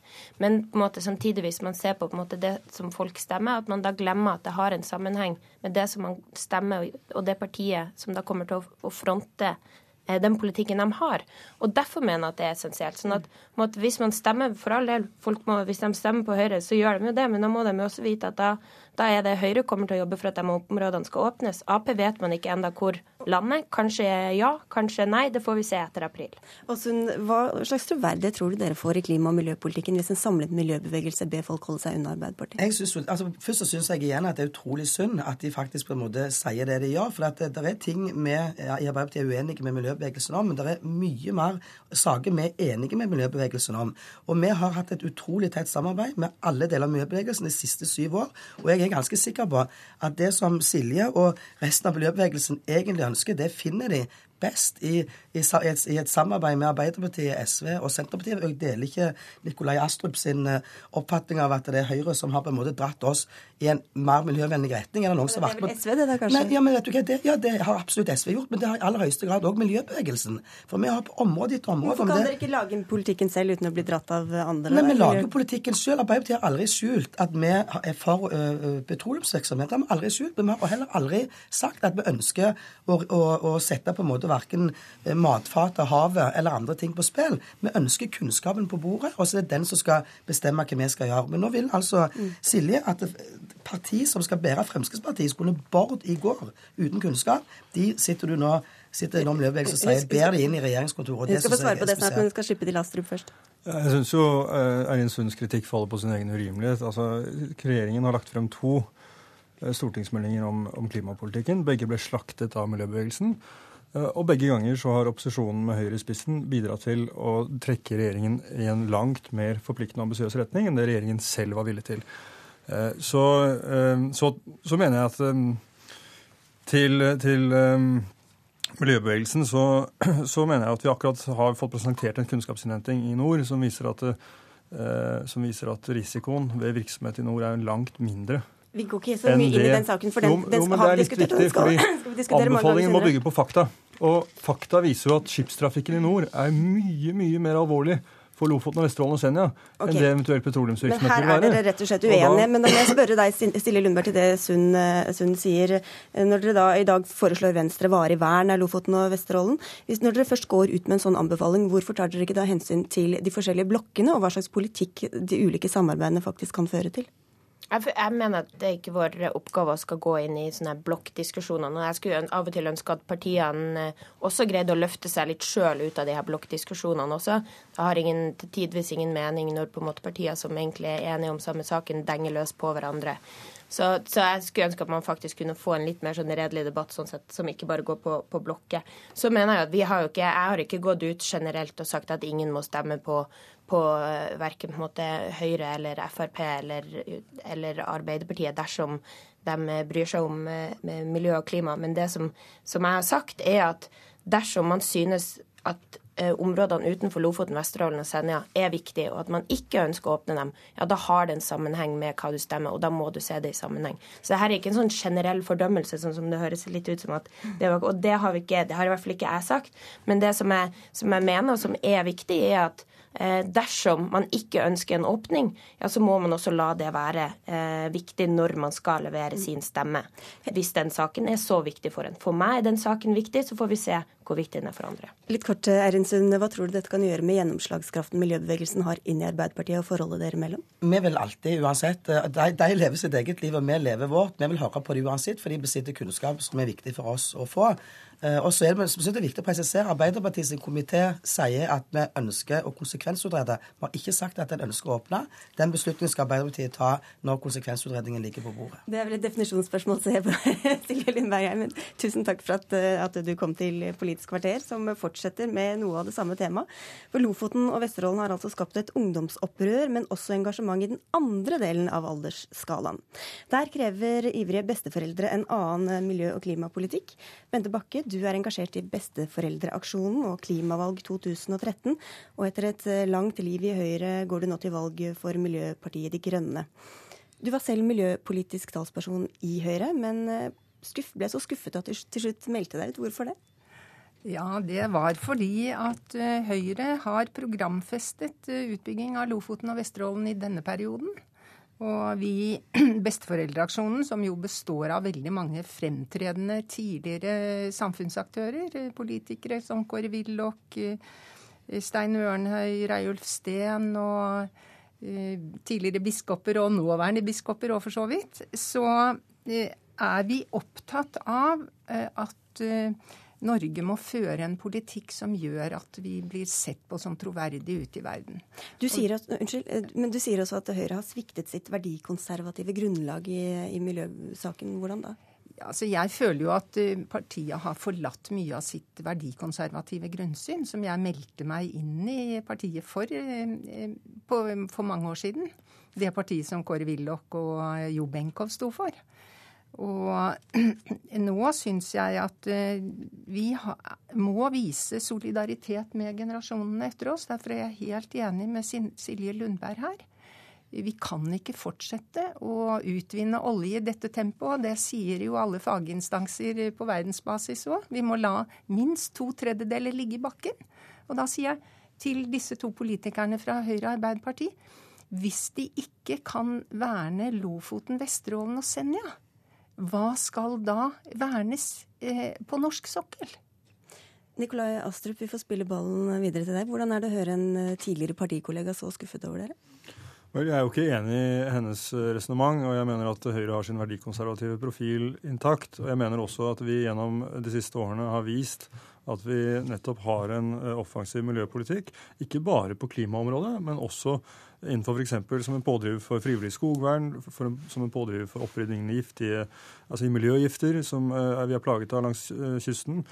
Men på en måte samtidig, hvis man ser på, på måte, det som folk stemmer, at man da glemmer at det har en sammenheng med det som man stemmer, og det partiet som da kommer til å fronte den politikken de har. Og Derfor mener jeg at det er essensielt. sånn at, at Hvis man stemmer for all del, folk må, hvis de stemmer på Høyre, så gjør de jo det, men da må de jo også vite at da, da er det Høyre kommer til å jobbe for at de områdene skal åpnes. Ap vet man ikke enda hvor landet. Kanskje ja, kanskje nei. Det får vi se etter april. Åsund, hva slags troverdighet tror du dere får i klima- og miljøpolitikken hvis en samlet miljøbevegelse ber folk holde seg unna Arbeiderpartiet? Jeg synes, altså, først så syns jeg igjen at det er utrolig synd at de faktisk på en måte sier det de gjør. For det, det, er ting vi ja, i Arbeiderpartiet er uenige med miljøbevegelsen om, men det er mye mer saker vi er enige med miljøbevegelsen om. Og vi har hatt et utrolig tett samarbeid med alle deler av miljøbevegelsen de siste syv år. Og jeg er ganske sikker på at det som Silje og resten av miljøbevegelsen egentlig ønsker, det finner de best i, i, i, et samarbeid med Arbeiderpartiet, SV og Senterpartiet. Jeg deler ikke Nikolai Astrup sin eh, oppfatning av at det er Høyre som har på en måte dratt oss i en mer miljøvennlig retning. enn noen som har vært på... SV, det da, kanskje? Nei, ja, men vet du hva, det, ja, det har absolutt SV gjort, men det har i aller høyeste grad òg miljøbevegelsen. For vi har på område etter område Hvorfor kan det... dere ikke lage politikken selv uten å bli dratt av andre? Nei, Vi lager jo politikken selv. Arbeiderpartiet har aldri skjult at vi er for uh, petroleumsvirksomhet. Det har vi aldri skjult. Men vi har heller aldri sagt at vi ønsker å, å, å sette på en måte verken matfatet, havet eller andre ting på spill. Vi ønsker kunnskapen på bordet, og så er det den som skal bestemme hva vi skal gjøre. Men nå vil altså Silje at parti som skal bære Fremskrittspartiet, skulle Bård i går uten kunnskap, de sitter du nå sitter i miljøbevegelsen og sier ber de inn i regjeringskontoret. Jeg skal få svare på det snart, men skal slippe til Astrup først. Jeg syns jo uh, Eirin Sunds kritikk faller på sin egen urimelighet. Altså, Regjeringen har lagt frem to uh, stortingsmeldinger om, om, klimapolitikken. Begge ble slaktet av miljøbevegelsen. Uh, og begge ganger så har opposisjonen med Høyre i spissen bidratt til å trekke regjeringen i en langt mer forpliktende og ambisiøs retning enn det regjeringen selv var villig til. Eh, så, eh, så, så, mener jeg at eh, til, til miljøbevegelsen så, så, mener jeg at vi akkurat har fått presentert en kunnskapsinnhenting i nord som viser at, som viser at risikoen ved virksomhet i nord er langt mindre. Vi går ikke så mye inn i den saken, for den, jo, jo, men det er litt viktig, fordi Anbefalingen må bygge på fakta. Og fakta viser jo at skipstrafikken i nord er mye, mye mer alvorlig for Lofoten, og Vesterålen og Senja okay. enn det eventuelt petroleumsvirksomhet vil være. Men her er dere rett og slett uenige. Da... Men da må jeg spørre deg, Stille Lundberg, til det Sund, eh, Sund, sier. Når dere da i dag foreslår Venstre varig vern av Lofoten og Vesterålen, hvis når dere først går ut med en sånn anbefaling, hvorfor tar dere ikke da hensyn til de forskjellige blokkene, og hva slags politikk de ulike samarbeidene faktisk kan føre til? Jeg, jeg, mener at det er ikke vår oppgave å skal gå inn i sånne blokkdiskusjoner. Og jeg skulle av og til ønske at partiene eh, også greide å løfte seg litt sjøl ut av de her blokkdiskusjonene også. Det har ingen, tidvis ingen mening når på en måte partier som egentlig er enige om samme saken, denger løs på hverandre. Så, så, jeg skulle ønske at man faktisk kunne få en litt mer sånn redelig debatt sånn sett, som ikke bare går på, på blokket. Så mener jeg at vi har jo ikke, jeg har ikke gått ut generelt og sagt at ingen må stemme på, på eh, verken på måte Høyre eller Frp eller, eller Arbeiderpartiet dersom de bryr seg om eh, miljø og klima. Men det som, som jeg har sagt, er at dersom man synes at Eh, områdene utenfor Lofoten, Vesterålen og Senja er viktige, og at man ikke ønsker å åpne dem, ja, da har det en sammenheng med hva du stemmer, og da må du se det i sammenheng. Så det her er ikke en sånn generell fordømmelse, sånn som det høres litt ut som at det var, Og det har ikke, det har i hvert fall ikke jeg sagt. Men det som jeg, som jeg mener, og som er viktig, er at Eh, dersom man ikke ønsker en åpning, ja, så må man også la det være eh, viktig når man skal levere sin stemme. Hvis den saken er så viktig for en. For meg er den saken viktig, så får vi se hvor viktig den er for andre. Litt kort, Erinsund, Sund, Hva tror du dette kan gjøre med gjennomslagskraften miljøbevegelsen har inn i Arbeiderpartiet og forholdet dere imellom? Vi vil alltid, uansett eh, de, de, lever sitt eget liv, og vi lever vårt. Vi vil høre på det uansett, for de besitter kunnskap som er viktig for oss å få. Eh, og så er det, så er viktig å presisere Arbeiderpartiets komité sier at vi ønsker å konsekvensutrede. Vi har ikke sagt at en ønsker å åpne. Den beslutningen skal Arbeiderpartiet ta når konsekvensutredningen ligger på bordet. Det er vel et definisjonsspørsmål, ser jeg på Silje Lindberg. Men tusen takk for at, eh, at, du kom til Politisk kvarter, som fortsetter med noe av det samme temaet. For Lofoten og Vesterålen har altså skapt et ungdomsopprør, men også engasjement i den andre delen av aldersskalaen. Der krever ivrige besteforeldre en annen miljø- og klimapolitikk. Bente Bakke, du er engasjert i Besteforeldreaksjonen og Klimavalg 2013. Og etter et eh, langt liv i Høyre går du nå til valg for Miljøpartiet De Grønne. Du var selv miljøpolitisk talsperson i Høyre, men skuff, ble så skuffet at du til slutt meldte deg ut. Hvorfor det? Ja, det var fordi at eh, Høyre har programfestet utbygging av Lofoten og Vesterålen i denne perioden. Og vi Besteforeldreaksjonen, som jo består av veldig mange fremtredende tidligere samfunnsaktører, eh, politikere som Kåre Willoch, eh, Stein Ørnhøi, Reiulf Steen og eh, tidligere biskoper og nåværende biskoper òg, for så vidt, så er vi opptatt av eh, at eh, Norge må føre en politikk som gjør at vi blir sett på som troverdige ute i verden. Du sier, at, unnskyld, men du sier også at Høyre har sviktet sitt verdikonservative grunnlag i, i miljøsaken. Hvordan da? Altså, jeg føler jo at partiet har forlatt mye av sitt verdikonservative grunnsyn, som jeg meldte meg inn i partiet for på, for mange år siden. Det partiet som Kåre Willoch og Jo Benkow sto for. Og nå syns jeg at eh, vi må vise solidaritet med generasjonene etter oss. Derfor er jeg helt enig med Silje Lundberg her. Vi kan ikke fortsette å utvinne olje i dette tempoet. Det sier jo alle faginstanser på verdensbasis òg. Vi må la minst to tredjedeler ligge i bakken. Og da sier jeg til disse to politikerne fra Høyre og Arbeiderpartiet hvis de ikke kan verne Lofoten, Vesterålen og Senja, hva skal da vernes eh, på norsk sokkel? Nikolai Astrup, vi får spille ballen videre til deg. Hvordan er det å høre en eh, tidligere partikollega så skuffet over dere? Vel, Jeg er jo ikke enig i hennes eh, resonnement, og jeg mener at Høyre har sin verdikonservative profil intakt. Og jeg mener også at vi gjennom de siste årene har vist at vi nettopp har en offensiv miljøpolitikk. Ikke bare på klimaområdet, men også innenfor f.eks. som en pådriver for frivillig skogvern, for, som en pådriver for opprydding i giftige, altså i miljøgifter, som uh, vi er plaget av langs uh, kysten.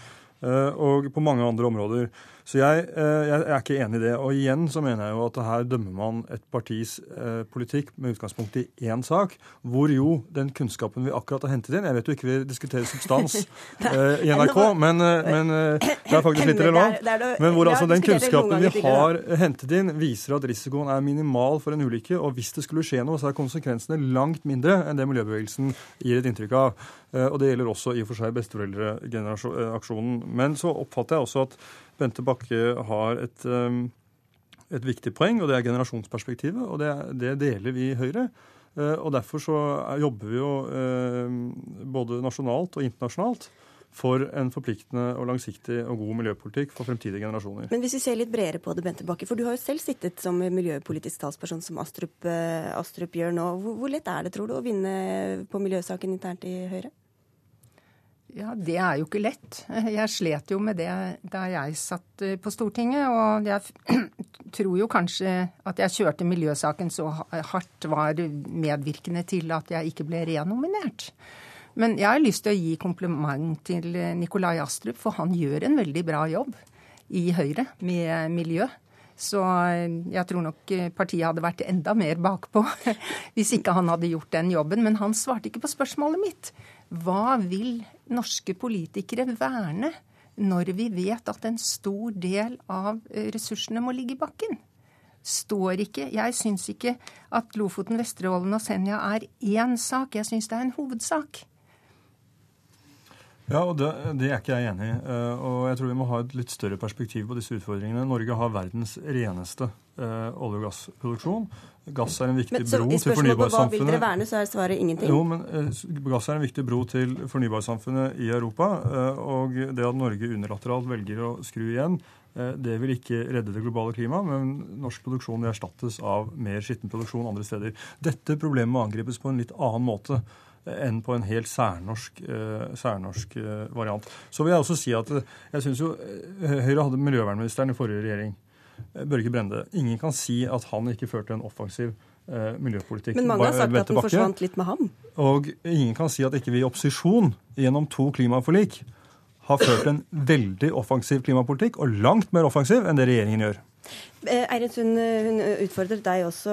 Uh, og på mange andre områder. Så jeg, eh, jeg, er ikke enig i det. Og igjen så mener jeg jo at her dømmer man et partis eh, politikk med utgangspunkt i én sak, hvor jo den kunnskapen vi akkurat har hentet inn Jeg vet jo ikke vi diskuterer substans eh, i NRK, men, men det er faktisk litt relevant. Men hvor altså den kunnskapen vi har hentet inn, viser at risikoen er minimal for en ulykke. Og hvis det skulle skje noe, så er konsekvensene langt mindre enn det miljøbevegelsen gir et inntrykk av. Og det gjelder også i og for seg besteforeldreaksjonen. Men så oppfatter jeg også at Bente Bakke har et, um, et viktig poeng, og det er generasjonsperspektivet. Og det, det deler vi i Høyre. Uh, og derfor så jobber vi jo uh, både nasjonalt og internasjonalt for en forpliktende og langsiktig og god miljøpolitikk for fremtidige generasjoner. Men hvis vi ser litt bredere på det, Bente Bakke, for du har jo selv sittet som miljøpolitisk talsperson som Astrup, uh, Astrup gjør nå. Hvor, hvor lett er det, tror du, å vinne på miljøsaken internt i Høyre? Ja, Det er jo ikke lett. Jeg slet jo med det da jeg satt eh, på Stortinget. Og jeg tror jo kanskje at jeg kjørte miljøsaken så hardt var medvirkende til at jeg ikke ble renominert. Men jeg har lyst til å gi kompliment til Nikolai Astrup, for han gjør en veldig bra jobb i Høyre med miljø. Så jeg tror nok partiet hadde vært enda mer bakpå hvis ikke han hadde gjort den jobben. Men han svarte ikke på spørsmålet mitt. Hva vil norske politikere verne når vi vet at en stor del av eh, ressursene må ligge i bakken? Står ikke Jeg syns ikke at Lofoten, Vesterålen og Senja er én sak. Jeg syns det er en hovedsak. Ja, og det, det, er ikke jeg enig i. Uh, og jeg tror vi må ha et litt større perspektiv på disse utfordringene. Norge har verdens reneste uh, olje- og gassproduksjon. Gass er en viktig men, bro til fornybarsamfunnet. Hva vil dere verne, så er svaret ingenting? Jo, men uh, Gass er en viktig bro til fornybarsamfunnet i Europa. og det at Norge unilateralt velger å skru igjen, det vil ikke redde det globale klimaet, men norsk produksjon erstattes av mer skitten produksjon andre steder. Dette problemet må angripes på en litt annen måte enn på en helt særnorsk, uh, særnorsk uh, variant. Så vil jeg også si at uh, jeg syns jo Høyre hadde miljøvernministeren i forrige regjering, Børge Brende. Ingen kan si at han ikke førte en offensiv miljøpolitikk. Men mange har sagt at den forsvant litt med ham. Og ingen kan si at ikke vi i opposisjon gjennom to klimaforlik har ført en veldig offensiv klimapolitikk, og langt mer offensiv enn det regjeringen gjør. Eh, Eirin Sund hun utfordrer deg også.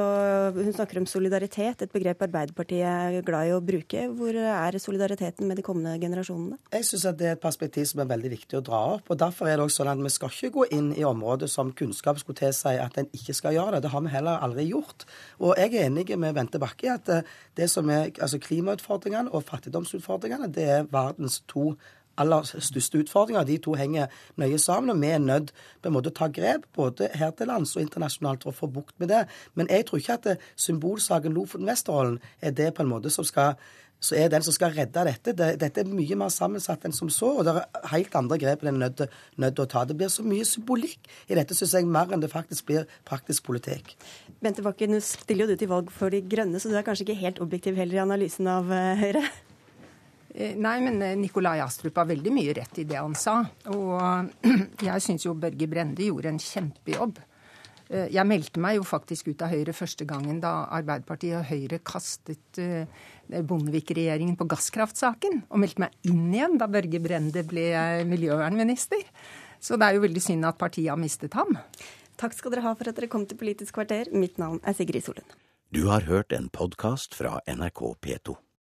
Hun snakker om solidaritet, et begrep Arbeiderpartiet er glad i å bruke. Hvor er solidariteten med de kommende generasjonene? Jeg syns det er et perspektiv som er veldig viktig å dra opp. og Derfor er det også sånn at vi skal ikke gå inn i områder som kunnskap skulle tilsi at en ikke skal gjøre det. Det har vi heller aldri gjort. Og jeg er enig med Bente Bakke i at eh, det som er altså klimautfordringene og fattigdomsutfordringene, det er verdens to aller største utfordringer. De to henger nøye sammen, og vi er nødt på en måte å ta grep både her til lands og internasjonalt for å få bukt med det. Men jeg tror ikke at det, symbolsaken Lofoten-Vesterålen er det på en måte som skal så er den som skal redde dette. Dette er mye mer sammensatt enn som så. Og det er helt andre grep en er nødt til å ta. Det blir så mye symbolikk i dette, syns jeg, mer enn det faktisk blir praktisk politikk. Bente Bakken, nå stiller jo du til valg for De grønne, så du er kanskje ikke helt objektiv heller i analysen av uh, Høyre? Eh, nei, men eh, Nikolai Astrup har veldig mye rett i det han sa. Og jeg syns jo Børge Brende gjorde en kjempejobb. Eh, jeg meldte meg jo faktisk ut av Høyre første gangen da Arbeiderpartiet og Høyre kastet Bondevik-regjeringen på gasskraftsaken. Og meldte meg inn igjen da Børge Brende ble miljøvernminister. Så det er jo veldig synd at partiet har mistet ham. Takk skal dere ha for at dere kom til Politisk kvarter. Mitt navn er Sigrid Solund. Du har hørt en podkast fra NRK P2.